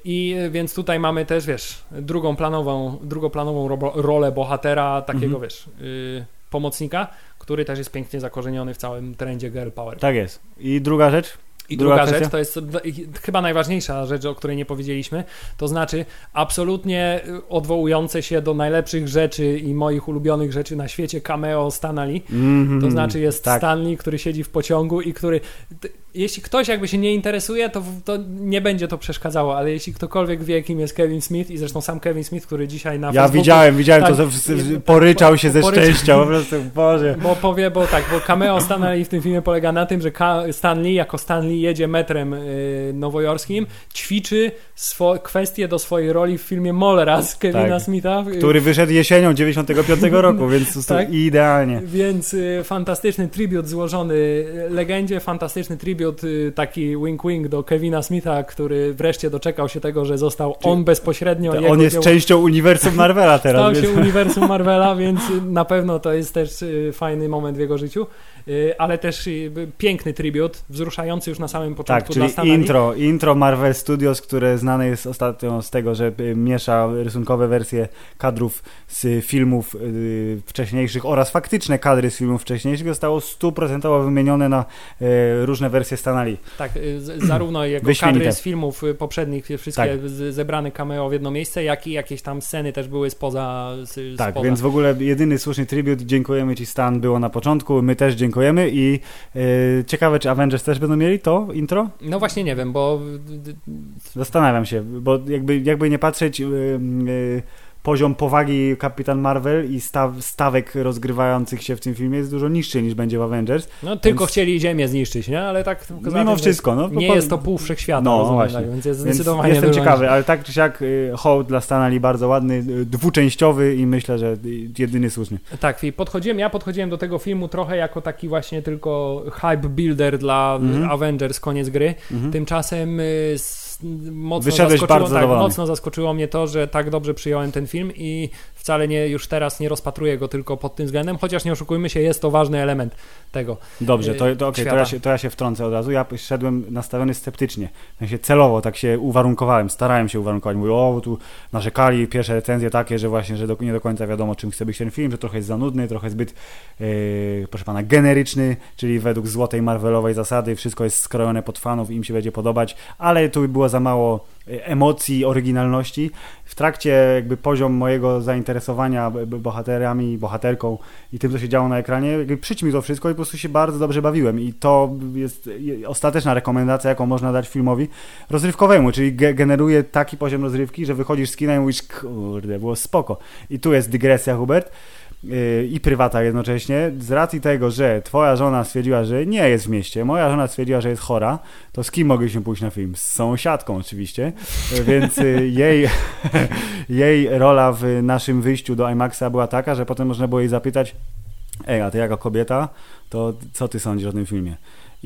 I więc tutaj mamy też, wiesz, drugą planową, drugoplanową ro- rolę bohatera, takiego, Mhm. wiesz, yy, pomocnika, który też jest pięknie zakorzeniony w całym trendzie girl power. Tak jest. I druga rzecz? I Druga druga, rzecz, to jest chyba najważniejsza rzecz, o której nie powiedzieliśmy, to znaczy absolutnie y, odwołujące się do najlepszych rzeczy i moich ulubionych rzeczy na świecie cameo Stanley. Mhm. To znaczy jest tak. Stanley, który siedzi w pociągu i który... Jeśli ktoś jakby się nie interesuje, to, to nie będzie to przeszkadzało, ale jeśli ktokolwiek wie, kim jest Kevin Smith i zresztą sam Kevin Smith, który dzisiaj na Ja Facebooku... widziałem, widziałem tak, to, w- i- poryczał się ze poryczał. szczęścia, po prostu, Boże. Bo powie, bo tak, bo cameo Stanley w tym filmie polega na tym, że Stanley jako Stanley jedzie metrem y, nowojorskim, ćwiczy swo- kwestie do swojej roli w filmie Molera z Kevina Tak. Smitha. Który wyszedł jesienią 95 roku, więc Tak. idealnie. Więc y, fantastyczny tribut złożony y, legendzie, fantastyczny tribut y, taki wink-wink do Kevina Smitha, który wreszcie doczekał się tego, że został on bezpośrednio. jego On jest dzieło- częścią uniwersum Marvela teraz. Stał więc... się uniwersum Marvela, więc na pewno to jest też fajny moment w jego życiu, ale też y, piękny tribut, wzruszający już na samym Tak, początku czyli dla Stanley. intro, intro Marvel Studios, które znane jest ostatnio z tego, że y, miesza rysunkowe wersje kadrów z filmów y, wcześniejszych oraz faktyczne kadry z filmów wcześniejszych zostało stuprocentowo wymienione na y, różne wersje Stanley. Tak, y, zarówno jego Wyśmienite. kadry z filmów y, poprzednich, y, wszystkie Tak. zebrane cameo w jedno miejsce, jak i jakieś tam sceny też były spoza. Tak, spoza. więc w ogóle jedyny słuszny tribut, dziękujemy Ci Stan, było na początku, my też dziękujemy i y, ciekawe, czy Avengers też będą mieli to intro? No właśnie nie wiem, bo Zastanawiam się, bo jakby, jakby nie patrzeć, y, y, poziom powagi Kapitan Marvel i staw, stawek rozgrywających się w tym filmie jest dużo niższy niż będzie w Avengers. no, tylko Więc- chcieli Ziemię zniszczyć, nie? Ale tak Mimo wszystko, no. Nie po- jest to pół wszechświata, No, rozumiem, właśnie. tak, więc jest Więc zdecydowanie jestem dużo ciekawy, ale tak czy siak y, hołd dla Stanley bardzo ładny, y, dwuczęściowy i myślę, że y, jedyny słuszny. Tak, i podchodziłem, ja podchodziłem do tego filmu trochę jako taki właśnie tylko hype builder dla Mhm. Avengers, koniec gry. Mhm. Tymczasem y, s- mocno Wyszedłeś zaskoczyło, bardzo tak, mocno zaskoczyło mnie to, że tak dobrze przyjąłem ten film i wcale nie, już teraz nie rozpatruję go tylko pod tym względem, chociaż nie oszukujmy się, jest to ważny element tego. Dobrze, to, to, okej, to, ja się, to ja się wtrącę od razu. Ja szedłem nastawiony sceptycznie. W sensie celowo tak się uwarunkowałem, starałem się uwarunkować. Mówię, o, tu narzekali pierwsze recenzje takie, że właśnie, że do, nie do końca wiadomo, czym chce być ten film, że trochę jest za nudny, trochę zbyt, yy, proszę pana, generyczny, czyli według złotej Marvelowej zasady wszystko jest skrojone pod fanów i im się będzie podobać, ale tu było za mało emocji, oryginalności. W trakcie jakby poziom mojego zainteresowania bohaterami, bohaterką i tym, co się działo na ekranie, jakby przyćmił to wszystko i po prostu się bardzo dobrze bawiłem. I to jest je- ostateczna rekomendacja, jaką można dać filmowi rozrywkowemu, czyli ge- generuje taki poziom rozrywki, że wychodzisz z kina i mówisz, kurde, było spoko. I tu jest dygresja, Hubert. Yy, i prywata jednocześnie, z racji tego, że twoja żona stwierdziła, że nie jest w mieście, moja żona stwierdziła, że jest chora, to z kim mogliśmy pójść na film? Z sąsiadką oczywiście, Yy, więc yy, jej, jej rola w naszym wyjściu do IMAXa była taka, że potem można było jej zapytać, ej, a ty jako kobieta, to co ty sądzisz o tym filmie?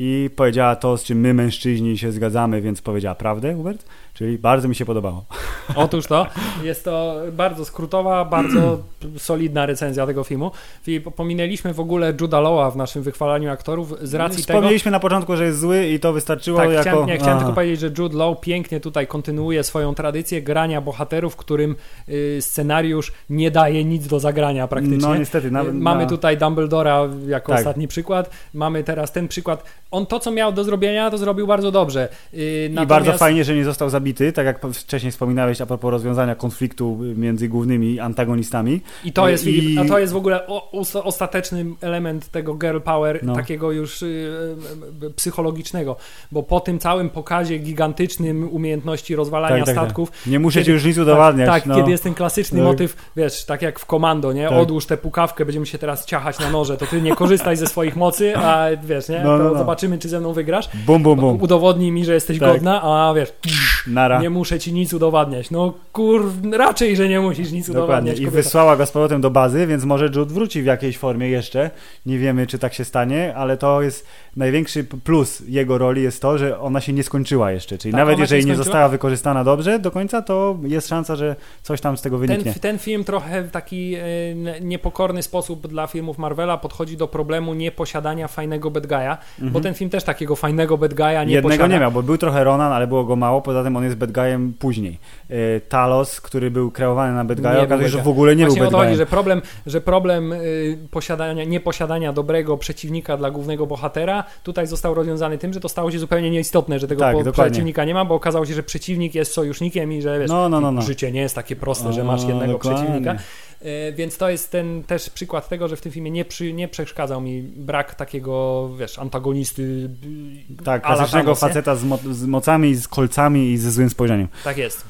I powiedziała to, z czym my mężczyźni się zgadzamy, więc powiedziała prawdę, Hubert? Czyli bardzo mi się podobało. Otóż to, jest to bardzo skrótowa, bardzo solidna recenzja tego filmu. I pominęliśmy w ogóle Juda Lawa w naszym wychwalaniu aktorów z racji tego... Wspomnieliśmy na początku, że jest zły i to wystarczyło Tak, jako... chciałem, nie, chciałem Aha. tylko powiedzieć, że Jude Law pięknie tutaj kontynuuje swoją tradycję grania bohaterów, którym y, scenariusz nie daje nic do zagrania praktycznie. No niestety. Na, Y, Mamy na... tutaj Dumbledora jako Tak. ostatni przykład. Mamy teraz ten przykład. On to, co miał do zrobienia, to zrobił bardzo dobrze. Y, I bardzo fajnie, że nie został zabity, tak jak wcześniej wspominałeś a propos rozwiązania konfliktu między głównymi antagonistami. I to jest, I- to jest w ogóle ostateczny element tego girl power, No. takiego już y, y, y, psychologicznego, bo po tym całym pokazie gigantycznym umiejętności rozwalania Tak, tak, tak. statków, Nie muszę ci już nic udowadniać. Tak, no. kiedy jest ten klasyczny Tak. motyw, wiesz, tak jak w komando, nie? Tak. Odłóż tę pukawkę, będziemy się teraz ciachać na noże, to ty nie korzystaj ze swoich mocy, a wiesz, nie? No, no, no. zobaczymy, czy ze mną wygrasz. Bum, bum, bum. Udowodnij mi, że jesteś Tak. godna, a wiesz, Nara. nie muszę ci nic udowadniać. No kur... raczej, że nie musisz nic Dokładnie. udowadniać. I kobieta. wysłała go z powrotem do bazy, więc może Jude wróci w jakiejś formie jeszcze. Nie wiemy, czy tak się stanie, ale to jest największy plus jego roli jest to, że ona się nie skończyła jeszcze. Czyli Tak, nawet jeżeli nie została wykorzystana dobrze do końca, to jest szansa, że coś tam z tego wyniknie. Ten, ten film trochę w taki e, niepokorny sposób dla filmów Marvela podchodzi do problemu nieposiadania fajnego bad guy'a, bo ten film też takiego fajnego bad guy'a nie Mhm. Jednego posiada. nie miał, bo był trochę Ronan, ale było go mało, poza tym on jest bad guyem później. E, Talos, który był kreowany na bad guya, okazuje się, że w ogóle nie Właśnie był bad chodzi, że problem, że problem y, posiadania, nieposiadania dobrego przeciwnika dla głównego bohatera tutaj został rozwiązany tym, że to stało się zupełnie nieistotne, że tego Tak, przeciwnika nie ma, bo okazało się, że przeciwnik jest sojusznikiem i że wiesz, No, no, no, no. życie nie jest takie proste, że masz jednego przeciwnika. Y, Więc to jest ten też przykład tego, że w tym filmie nie, przy, nie przeszkadzał mi brak takiego, wiesz, antagonisty. y, Tak, klasycznego faceta z, mo- z mocami, z kolcami i ze złym spojrzeniem. Tak jest.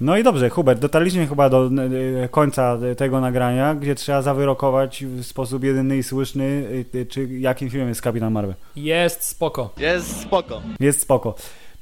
No i dobrze, Hubert, dotarliśmy chyba do e, końca tego nagrania, gdzie trzeba zawyrokować w sposób jedyny i słuszny, e, czy jakim filmem jest Kapitan Marvel. Jest spoko. Jest spoko. Jest spoko.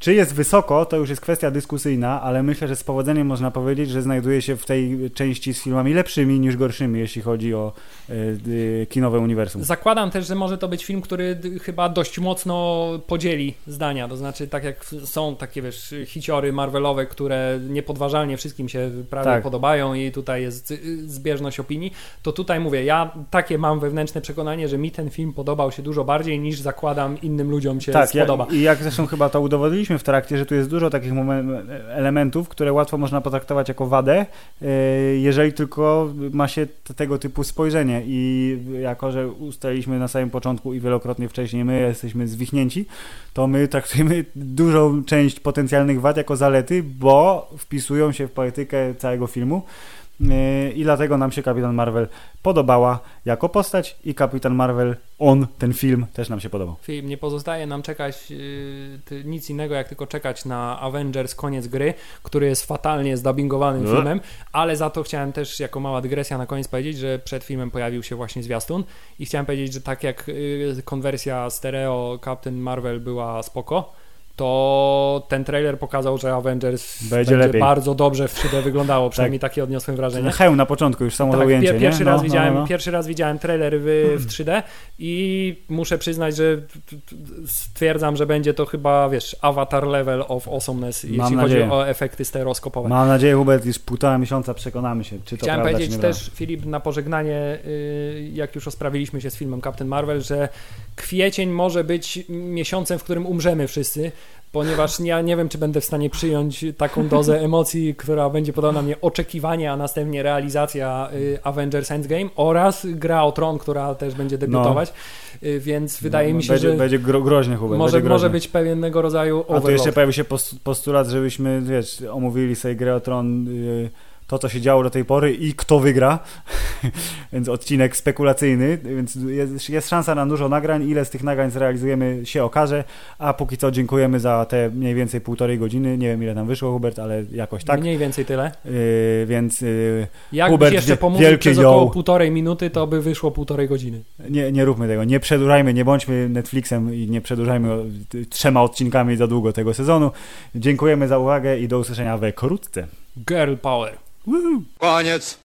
Czy jest wysoko, to już jest kwestia dyskusyjna, ale myślę, że z powodzeniem można powiedzieć, że znajduje się w tej części z filmami lepszymi niż gorszymi, jeśli chodzi o e, kinowe uniwersum. Zakładam też, że może to być film, który chyba dość mocno podzieli zdania. To znaczy, tak jak są takie wiesz, hiciory Marvelowe, które niepodważalnie wszystkim się prawie Tak. podobają i tutaj jest y, zbieżność opinii, to tutaj mówię, ja takie mam wewnętrzne przekonanie, że mi ten film podobał się dużo bardziej niż zakładam innym ludziom się Tak, spodoba. i jak zresztą chyba to udowodniliśmy w trakcie, że tu jest dużo takich elementów, które łatwo można potraktować jako wadę, e, jeżeli tylko ma się tego typu spojrzenie i jako, że ustaliliśmy na samym początku i wielokrotnie wcześniej my jesteśmy zwichnięci, to my traktujemy dużą część potencjalnych wad jako zalety, bo wpisują się w politykę całego filmu. E, I dlatego nam się Kapitan Marvel podobała jako postać i Kapitan Marvel, on, ten film też nam się podobał. Film, nie pozostaje nam czekać yy, nic innego, jak tylko czekać na Avengers koniec gry, który jest fatalnie zdubbingowanym No. filmem, ale za to chciałem też jako mała dygresja na koniec powiedzieć, że przed filmem pojawił się właśnie zwiastun i chciałem powiedzieć, że tak jak yy, konwersja stereo Captain Marvel była spoko, to ten trailer pokazał, że Avengers Będzie lepiej. bardzo dobrze w 3D wyglądało, przynajmniej takie odniosłem wrażenie. Hełm na początku, już samo Tak, ujęcie, pier- pierwszy, nie? raz No, widziałem, no, no. pierwszy raz widziałem trailer w, w 3D i muszę przyznać, że stwierdzam, że będzie to chyba, wiesz, avatar level of awesomeness, jeśli chodzi nadzieję. o efekty stereoskopowe. Mam nadzieję, Hubert, już półtora miesiąca przekonamy się, czy to Chciałem prawda, powiedzieć też, Filip, na pożegnanie, y, jak już rozprawiliśmy się z filmem Captain Marvel, że kwiecień może być miesiącem, w którym umrzemy wszyscy, ponieważ ja nie wiem, czy będę w stanie przyjąć taką dozę emocji, która będzie podała na mnie oczekiwanie, a następnie realizacja y, Avengers Endgame oraz gra o Tron, która też będzie debiutować, Y, więc wydaje No, mi się, będzie, że Będzie gro, groźny, Hubert, może, groźny. może być pewnego rodzaju A tu overload. jeszcze pojawił się post- postulat, żebyśmy, wiesz, omówili sobie grę o Tron y, to, co się działo do tej pory i kto wygra. więc odcinek spekulacyjny, więc jest, jest szansa na dużo nagrań. Ile z tych nagrań zrealizujemy się okaże, a póki co dziękujemy za te mniej więcej półtorej godziny. Nie wiem ile tam wyszło, Hubert, ale jakoś tak. Mniej więcej tyle. Yy, więc yy, Jakbyś Hubert, jeszcze wielkie przez około yo. półtorej minuty, to by wyszło półtorej godziny. nie, nie róbmy tego, nie przedłużajmy, nie bądźmy Netflixem i nie przedłużajmy trzema odcinkami za długo tego sezonu. Dziękujemy za uwagę i do usłyszenia wkrótce. Girl power. Koniec.